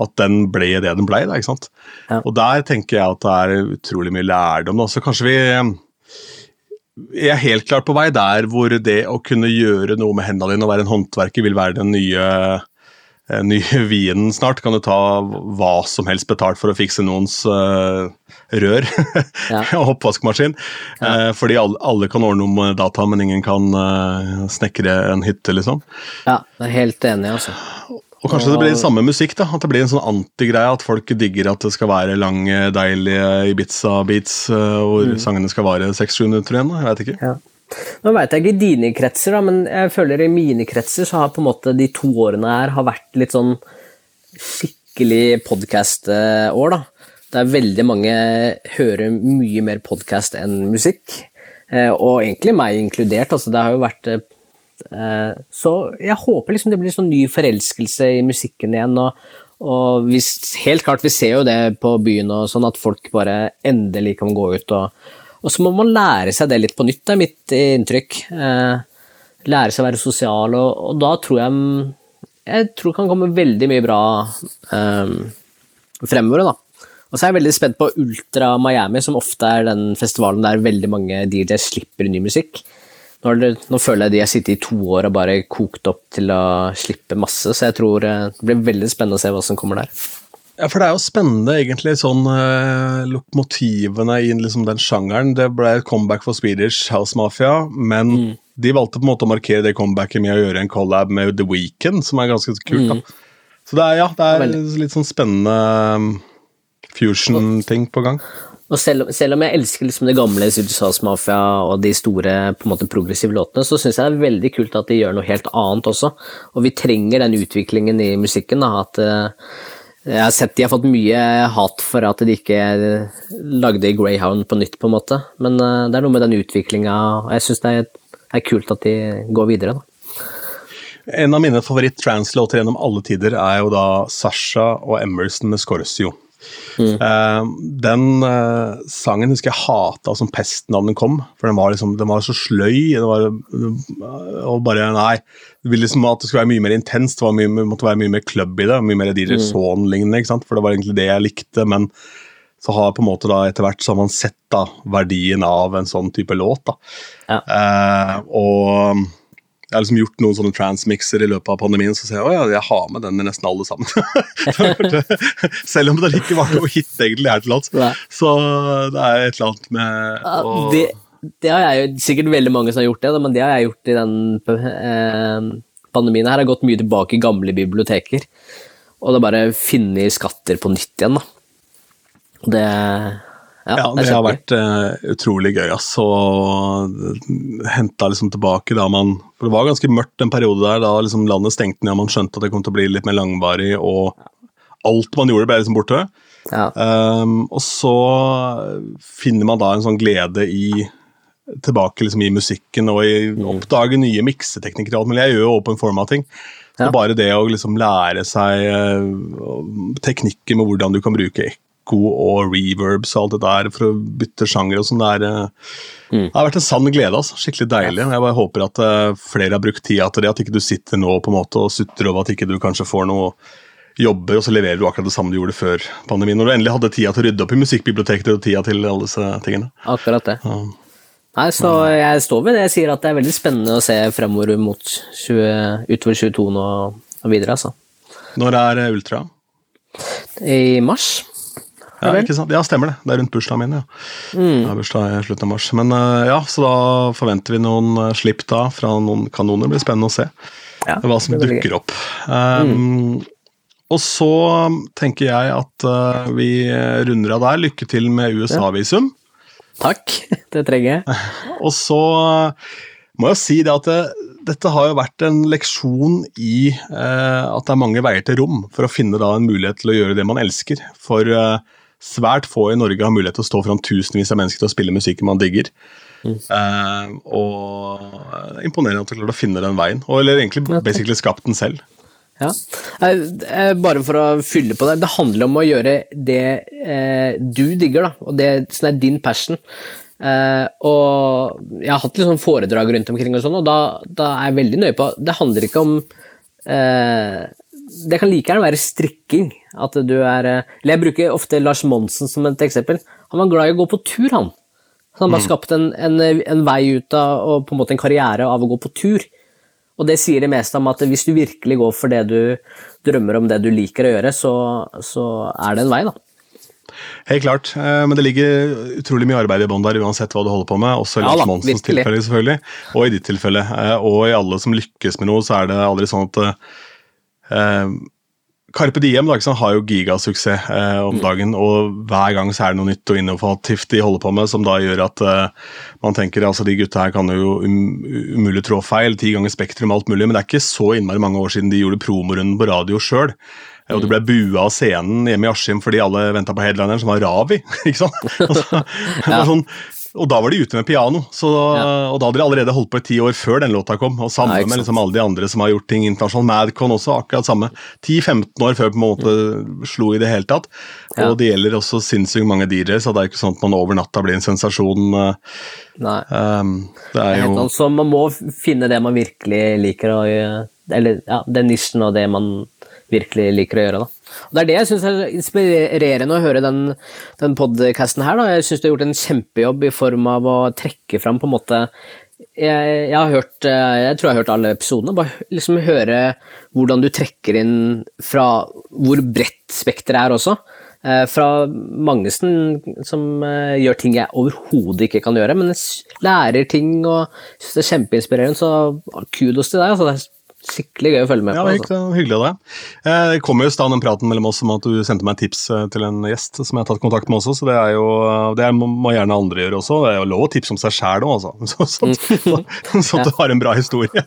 Speaker 2: at den ble det den ble. Da, ikke sant?
Speaker 3: Ja.
Speaker 2: Og der tenker jeg at det er utrolig mye lærdom. Da. Så kanskje vi jeg er helt klart på vei der hvor det å kunne gjøre noe med hendene dine og være en håndverker vil være den nye nye vinen snart. Kan du ta hva som helst betalt for å fikse noens uh, rør
Speaker 3: Ja.
Speaker 2: og oppvaskmaskin. Uh, fordi alle, alle kan ordne noe med data, men ingen kan uh, snekre en hytte, liksom.
Speaker 3: ja, jeg er helt enig, altså.
Speaker 2: Og kanskje det blir samme musikk, da. At det blir en sånn antigreie. At folk digger at det skal være lange, deilige Ibiza-beats hvor mm. sangene skal vare seks-sju minutter igjen. Jeg vet ikke.
Speaker 3: Ja. Nå veit jeg ikke i dine kretser, da, men jeg føler i mine kretser så har på en måte de to årene her har vært litt sånn skikkelig podkast-år, da. Der veldig mange hører mye mer podkast enn musikk. Eh, Og egentlig meg inkludert. altså Det har jo vært eh, Så jeg håper liksom det blir sånn ny forelskelse i musikken igjen. og og vi, helt klart, vi ser jo det på byen og sånn, at folk bare endelig kan gå ut og, Og så må man lære seg det litt på nytt, det er mitt inntrykk. Eh, lære seg å være sosial, og, og, da tror jeg Jeg tror det kan komme veldig mye bra um, fremover, da. Og så er jeg veldig spent på Ultra Miami, som ofte er den festivalen der veldig mange DJs slipper ny musikk. Nå, det, nå, føler jeg de har sittet i to år og bare kokt opp til å slippe masse, så jeg tror eh, det blir veldig spennende å se hva som kommer der.
Speaker 2: Ja, for det er jo spennende, egentlig, sånn eh, lokomotivene i liksom, den sjangeren. Det ble et comeback for Swedish House Mafia, men mm. de valgte på en måte å markere det comebacket med å gjøre en collab med The Weekend, som er ganske kult. Mm. Så det er, ja, det er litt sånn spennende um, fusion-ting på gang.
Speaker 3: Og selv, selv, om jeg elsker liksom det gamle Swedish Mafia og de store på en måte progressive låtene, så syns jeg det er veldig kult at de gjør noe helt annet også. Og vi trenger den utviklingen i musikken. da, at uh, jeg har sett de har fått mye hat for at de ikke lagde Greyhound på nytt, på en måte. Men uh, det er noe med den utviklinga, og jeg syns det er, kult at de går videre. da.
Speaker 2: En av mine favoritt-trans-låter gjennom alle tider er jo da Sasha og Emerson med Scorsio. Mm. Uh, den uh, sangen husker jeg hata som pesten da den kom, for den var, liksom, den var så sløy. Var, uh, og bare, nei, det ville liksom at det skulle være mye mer intenst, det mye, måtte være mye mer club i det. Mye mer DJ mm. Son-lignende, for det var egentlig det jeg likte. men så har på en måte da etter hvert så har man sett da verdien av en sånn type låt. da. Ja. Uh, og jeg har liksom gjort noen sånne transmixer i løpet av pandemien, så sier jeg at jeg har med den i nesten alle sammen. Selv om det ikke var noe hit egentlig her til lands. Så det er et eller annet med
Speaker 3: å det, det, har jeg jo sikkert veldig mange som har gjort det, men det har jeg gjort i den eh, pandemien her. Jeg har gått mye tilbake i gamle biblioteker, og det er bare funnet skatter på nytt igjen. da. Det
Speaker 2: ja, ja, det, har vært uh, utrolig gøy, ass. Og henta liksom tilbake da man For det var ganske mørkt en periode der da liksom landet stengte ned og man skjønte at det kom til å bli litt mer langvarig, og alt man gjorde, ble liksom borte. Ja. Um, og så finner man da en sånn glede i tilbake liksom i musikken og i mm. oppdage nye mikseteknikker og alt mulig. Jeg gjør jo open formatting. Så ja. bare det å liksom lære seg uh, teknikker med hvordan du kan bruke ekko og reverbs og alt det der for å bytte sjanger og sånn. Det, uh, mm. det, har vært en sann glede. altså. Skikkelig deilig. Jeg bare håper at uh, flere har brukt tida til det. At ikke du sitter nå på en måte og sutrer over at ikke du kanskje får noe jobber, og så leverer du akkurat det samme du gjorde før pandemien. Når du endelig hadde tida til å rydde opp i musikkbiblioteket og tida til alle disse tingene.
Speaker 3: Akkurat det. Ja. Nei, så jeg står ved det jeg sier, at det er veldig spennende å se fremover mot 20, utover 22 nå og videre, altså.
Speaker 2: Når er eh, Ultra?
Speaker 3: I mars.
Speaker 2: Ja, ikke sant? ja, stemmer det. Det er rundt bursdagen min, ja. Mm. Har bursdag i slutten av mars. Men uh, ja, så da forventer vi noen uh, slipp da fra noen kanoner. Det blir spennende å se ja, hva som dukker opp. Um, mm. Og så tenker jeg at uh, vi runder av der. Lykke til med USA-visum.
Speaker 3: Takk, det trenger jeg.
Speaker 2: Og så må jeg si det at det, dette har jo vært en leksjon i uh, at det er mange veier til rom for å finne da en mulighet til å gjøre det man elsker. For eh, svært få i Norge har mulighet til å stå foran tusenvis av mennesker til å spille musikken man digger. Mm. Uh, og imponerende at du klarte å finne den veien. Og, eller egentlig basically skapt den selv.
Speaker 3: Ja. Bare for å fylle på det. Det handler om å gjøre det eh, du digger, da, og det som er din passion. Eh, og jeg har hatt litt sånn foredrag rundt omkring, og sånn, og da, da, er jeg veldig nøye på Det handler ikke om eh, Det kan like gjerne være strikking. At du er eh, Eller jeg bruker ofte Lars Monsen som et eksempel. Han var glad i å gå på tur, han. Så han bare mm. skapt en, en, en, vei ut av, og på en måte en karriere av å gå på tur. Og det sier det meste om at hvis du virkelig går for det du drømmer om, det du liker å gjøre, så, så er det en vei, da.
Speaker 2: Helt klart, eh, men det ligger utrolig mye arbeid i bånn der uansett hva du holder på med. Også i Lars ja, Monsens tilfelle, selvfølgelig, og i ditt tilfelle. Eh, og i alle som lykkes med noe, så er det aldri sånn at uh, Carpe Diem da, har jo gigasuksess eh, om mm. dagen, og hver gang så er det noe nytt og innovativt de holder på med, som da gjør at eh, man tenker altså de gutta her kan jo um, umulig trå feil, ti ganger Spektrum alt mulig, men det er ikke så innmari mange år siden de gjorde promorunden på radio sjøl. Og det ble bua av scenen hjemme i Askim fordi alle venta på headlineren, som var Ravi. ikke sant? Altså, var sånn og da var de ute med piano, så, og da hadde de allerede holdt på i ti år før den låta kom. Og samme
Speaker 3: Nei,
Speaker 2: med liksom alle de andre som har gjort ting internasjonalt. Madcon også, akkurat samme. 10-15 år før på en måte slo i det hele tatt. Og
Speaker 3: Ja.
Speaker 2: det gjelder også sinnssykt mange DJ-er, så det er ikke sånn at man over natta blir en sensasjon. eh,
Speaker 3: Nei.
Speaker 2: Um, det er jo
Speaker 3: Så man må finne det man virkelig liker og. Eller ja, den nisjen og det man virkelig liker å gjøre. da. Og Det er det jeg syns er inspirerende å høre den, den podcasten her. da. Jeg syns du har gjort en kjempejobb i form av å trekke fram på en måte jeg, jeg har hørt eh, Jeg tror jeg har hørt alle episodene. Bare liksom høre hvordan du trekker inn fra hvor bredt spekteret er også. Eh, fra mange som, som eh, gjør ting jeg overhodet ikke kan gjøre, men jeg lærer ting og syns det er kjempeinspirerende, så kudos til deg. Altså, det er skikkelig gøy å følge med
Speaker 2: Ja,
Speaker 3: på.
Speaker 2: det
Speaker 3: Altså.
Speaker 2: er hyggelig av deg. Eh, Det jo i stand den praten mellom oss om at du sendte meg tips eh, til en gjest som jeg har tatt kontakt med også, så det er jo Det må, må gjerne andre gjøre også. Det er jo lov å tipse om seg sjæl òg, altså. Så, sånn, at du har en bra historie.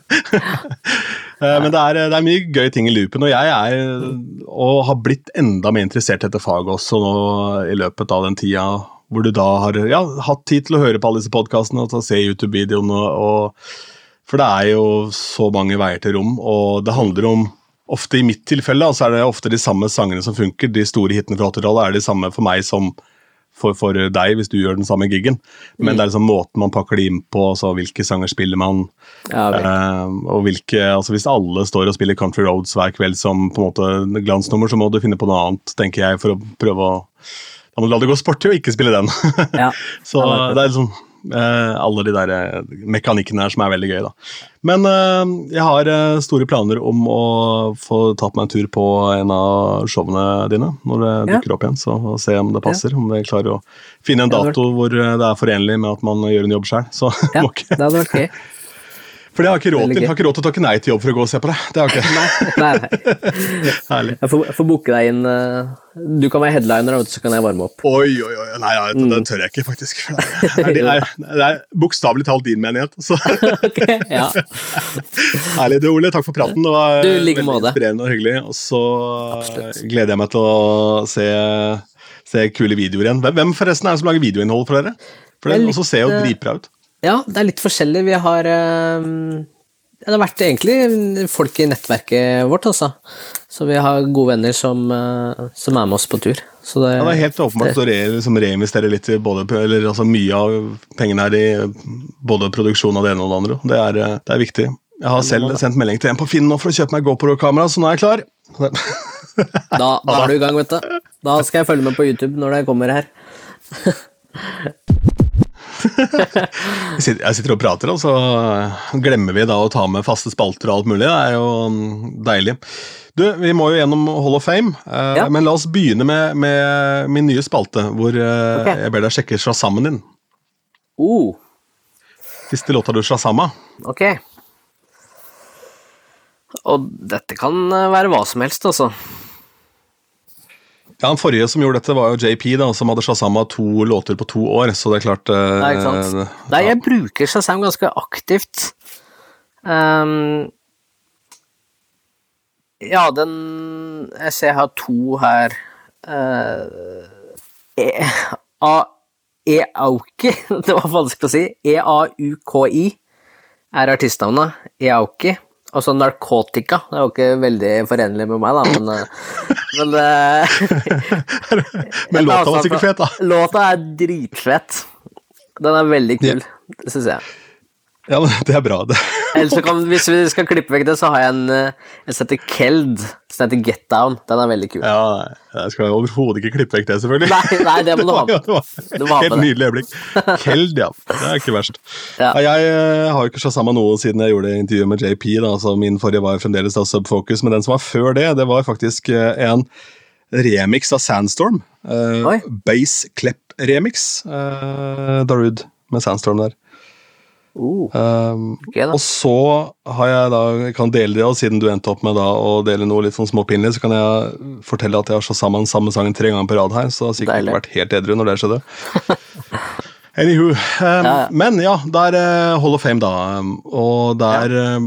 Speaker 2: Eh, Men det er, det er mye gøy ting i loopen, og jeg er og har blitt enda mer interessert i dette faget også nå i løpet av den tida hvor du da har ja, hatt tid til å høre på alle disse podkastene og se YouTube-videoene. og For det er jo så mange veier til rom, og det handler om Ofte i mitt tilfelle altså så er det ofte de samme sangene som funker. De store hitene fra 80-tallet er de samme for meg som for, for deg, hvis du gjør den samme giggen. Men det er liksom måten man pakker de inn på, altså hvilke sanger spiller man.
Speaker 3: Ja,
Speaker 2: eh, og hvilke, altså Hvis alle står og spiller Country Roads hver kveld som på en måte glansnummer, så må du finne på noe annet, tenker jeg, for å prøve å Da må du la det gå sport i å ikke spille den.
Speaker 3: Ja.
Speaker 2: Så
Speaker 3: det er
Speaker 2: liksom alle de der eh, mekanikkene her som er veldig gøy, da. Men eh, jeg har eh, store planer om å få tatt meg en tur på en av showene dine når det
Speaker 3: Ja.
Speaker 2: dukker opp igjen, så og se om det passer. Om vi klarer å finne en dato hvor eh, det er forenlig med at man gjør en jobb sjøl. Så
Speaker 3: Ja, det hadde vært gøy.
Speaker 2: For det har ikke råd til. Har ikke råd til å takke nei til jobb for å gå og se på det. Det har ikke.
Speaker 3: Nei, nei.
Speaker 2: Herlig.
Speaker 3: Jeg får, får booke deg inn eh, Du kan være headliner, så kan jeg varme opp.
Speaker 2: Oi, oi, oi. Nei, ja, det,
Speaker 3: Mm.
Speaker 2: det tør jeg ikke, faktisk. Det er, er, er bokstavelig talt din menighet. Så
Speaker 3: Ok, ja.
Speaker 2: herlig. Du, Ole, takk for praten. Det var
Speaker 3: Du, like
Speaker 2: veldig
Speaker 3: måte.
Speaker 2: inspirerende og hyggelig. Og så
Speaker 3: Absolutt.
Speaker 2: gleder jeg meg til å se, se kule videoer igjen. Hvem, hvem forresten er det som lager videoinnhold for dere? For
Speaker 3: Det er
Speaker 2: også ser jo
Speaker 3: eh,
Speaker 2: dritbra ut.
Speaker 3: Ja, det er litt forskjellig. Vi har eh, Det har vært egentlig folk i nettverket vårt, altså. Så vi har gode venner som, eh, som er med oss på tur. Så det,
Speaker 2: Ja, det er helt åpenbart å re, liksom reinvestere litt i både, eller altså mye av pengene her i både produksjon av det ene og det andre. Det er, eh, det er viktig. Jeg har selv sendt melding til en på Finn nå for å kjøpe meg GoPro-kamera, så nå er jeg klar.
Speaker 3: da, da er du i gang, vet du. Da skal jeg følge med på YouTube når det kommer her.
Speaker 2: Jeg sitter, og prater, og så glemmer vi da å ta med faste spalter og alt mulig. Det er jo mm, deilig. Du, Vi må jo gjennom Hall of Fame, eh,
Speaker 3: Ja.
Speaker 2: men la oss begynne med, med min nye spalte, hvor eh,
Speaker 3: Ok.
Speaker 2: jeg ber deg sjekke shazamen din.
Speaker 3: Uh,
Speaker 2: Siste låta du shazama.
Speaker 3: ok. Og dette kan eh, være hva som helst, altså.
Speaker 2: Ja, Den forrige som gjorde dette, var jo JP, da, som hadde shazama to låter på to år. Så det er klart eh,
Speaker 3: Nei, ikke sant? Nei, jeg bruker Shazam ganske aktivt. Um, ja, den Jeg ser jeg har to her. Uh, e, A, Eauki, det var vanskelig å si. E-A-U-K-I er artistnavnet. Eauki. Og så Narkotika. Det er jo ikke veldig forenlig med meg, da, men, eh, men eh,
Speaker 2: Men låta var sikkert fet, da.
Speaker 3: Låta er dritfett. Den er veldig kul, yeah. syns jeg.
Speaker 2: Ja, men Det er bra. det.
Speaker 3: Kan, Hvis vi skal klippe vekk det, så har jeg en, eh, en som heter Keld, som heter Get Down. Den er veldig kul.
Speaker 2: Ja, Jeg skal overhodet ikke klippe vekk det, selvfølgelig.
Speaker 3: Nei, nei, det må du ha med.
Speaker 2: Det var, Helt nydelig øyeblikk. Keld, ja. Det er ikke verst.
Speaker 3: Ja.
Speaker 2: Jeg eh, har jo ikke shazama noe siden jeg gjorde intervjuet med JP. da, så Min forrige var fremdeles da Subfocus, men den som var før det, det var faktisk eh, en remix av Sandstorm. Uh, Base Klepp-remix. Uh, Darude med Sandstorm der.
Speaker 3: Uh, okay, da.
Speaker 2: og så har jeg da, kan dele det, og siden du endte opp med da å dele noe litt sånn småpinlig, så kan jeg fortelle at jeg har slått sammen samme sangen tre ganger på rad her, så jeg har sikkert ikke vært helt edru når det skjedde. Anywho. Um,
Speaker 3: Ja, ja.
Speaker 2: Men ja, det er eh, Hall of Fame, da. um, Og der um,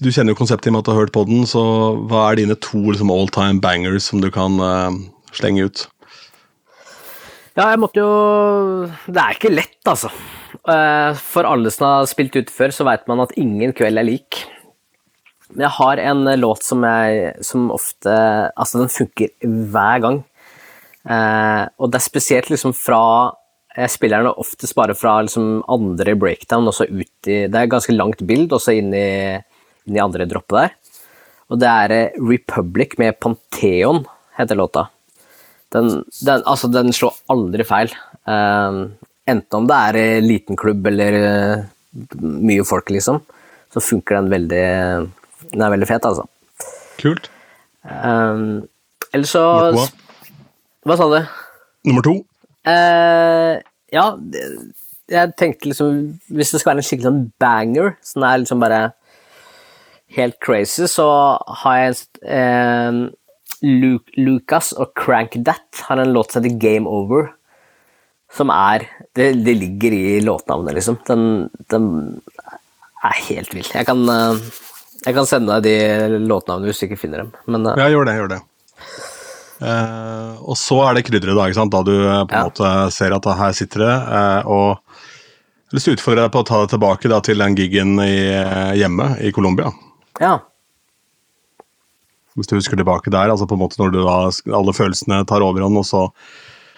Speaker 2: Du kjenner jo konseptet i og med at du har hørt på den, så hva er dine to liksom, all time bangers som du kan uh, slenge ut?
Speaker 3: Ja, jeg måtte jo Det er ikke lett, altså. Eh, For alle som har spilt ut før, så veit man at ingen kveld er lik. Men jeg har en låt som jeg som ofte Altså, den funker hver gang. Eh, og det er spesielt liksom fra Jeg spiller den oftest bare fra liksom andre breakdown og så ut i Det er ganske langt bild, og så inn i, inn i andre droppet der. Og det er eh, Republic med Pantheon, heter låta. Den, den, altså, den slår aldri feil. Eh, enten om det er eh, liten klubb eller eh, mye folk, liksom, så funker den veldig Den er veldig fet, altså.
Speaker 2: Kult.
Speaker 3: Um, eller så Hva sa du?
Speaker 2: Nummer to.
Speaker 3: Uh, ja, jeg tenkte liksom Hvis det skal være en skikkelig sånn banger, som er liksom bare helt crazy, så har jeg eh, Lu Lucas og Crank That har en låt som heter Game Over. Som er Det, det ligger i låtnavnet, liksom. Den, den er helt vill. Jeg kan, eh, jeg kan sende deg de låtnavnene hvis du ikke finner dem. Men eh,
Speaker 2: Ja, gjør det. gjør det. Eh, og så er det krydderet, da, ikke sant? da du på en
Speaker 3: Ja.
Speaker 2: måte ser at her sitter det. eh, og jeg har lyst til å utfordre deg på å ta det tilbake da, til den gigen i, hjemme i Colombia.
Speaker 3: ja.
Speaker 2: Hvis du husker tilbake der, altså på en måte når du da, alle følelsene tar overhånd, og så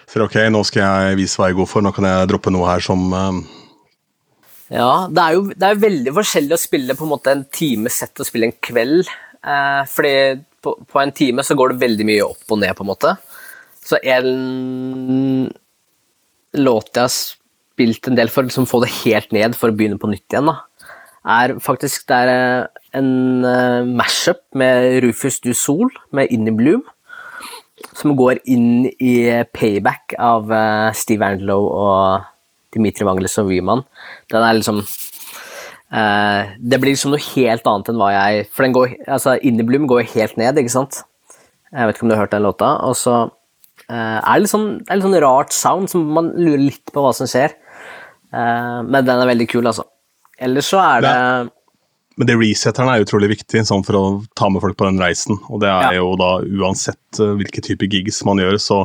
Speaker 2: sier ok, nå skal jeg vise hva jeg god for, nå kan jeg droppe noe her som eh,
Speaker 3: Ja, det er jo det er veldig forskjellig å spille på en måte en time sett og spille en kveld. Eh, fordi på, på en time så går det veldig mye opp og ned, på en måte. Så en låt jeg har spilt en del for liksom få det helt ned for å begynne på nytt igjen, da, er faktisk det er eh, en uh, mashup med Rufus Du Sol med In In Bloom. Som går inn i payback av uh, Steve Andlow og Dimitri Vangelis og Wyman. Den er liksom uh, Det blir liksom noe helt annet enn hva jeg For den går altså Innibloom går helt ned, ikke sant? Jeg vet ikke om du har hørt den låta. Og så uh, er det litt sånn, det er litt sånn rart sound, som man lurer litt på hva som skjer. Men den er veldig kul, altså. Ellers så er det
Speaker 2: Men det resetteren er utrolig viktig sånn for å ta med folk på den reisen. Og det er
Speaker 3: Ja.
Speaker 2: jo da uansett uh, hvilke type gigs man gjør, så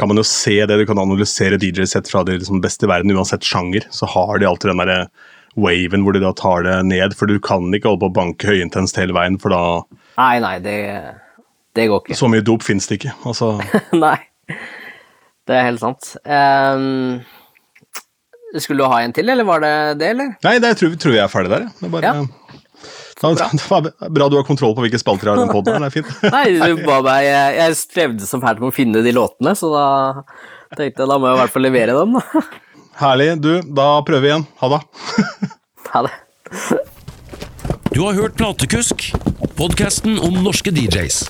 Speaker 2: kan man jo se det. Du kan analysere DJ-sett fra de liksom, beste i verden, uansett sjanger. Så har de alltid den derre waven hvor de da tar det ned. For du kan ikke holde på å banke høyintenst hele veien, for da
Speaker 3: Nei, nei, det, det går ikke.
Speaker 2: Så mye dop fins det ikke. Altså,
Speaker 3: Nei, det er helt sant. Um, skulle du ha en til, eller var det det, eller?
Speaker 2: nei, det tror, tror jeg er ferdig der. jeg. Det er bare,
Speaker 3: Ja.
Speaker 2: Da, det var bra du har kontroll på hvilke spalter jeg har i den poden. Det er fint.
Speaker 3: Nei, du ba meg Jeg, jeg strevde så fælt med å finne de låtene, så da tenkte jeg da må jeg i hvert fall levere dem. da.
Speaker 2: Herlig. Du, da prøver vi igjen. Ha det.
Speaker 3: Ha det.
Speaker 1: Du har hørt Platekusk, podkasten om norske DJs.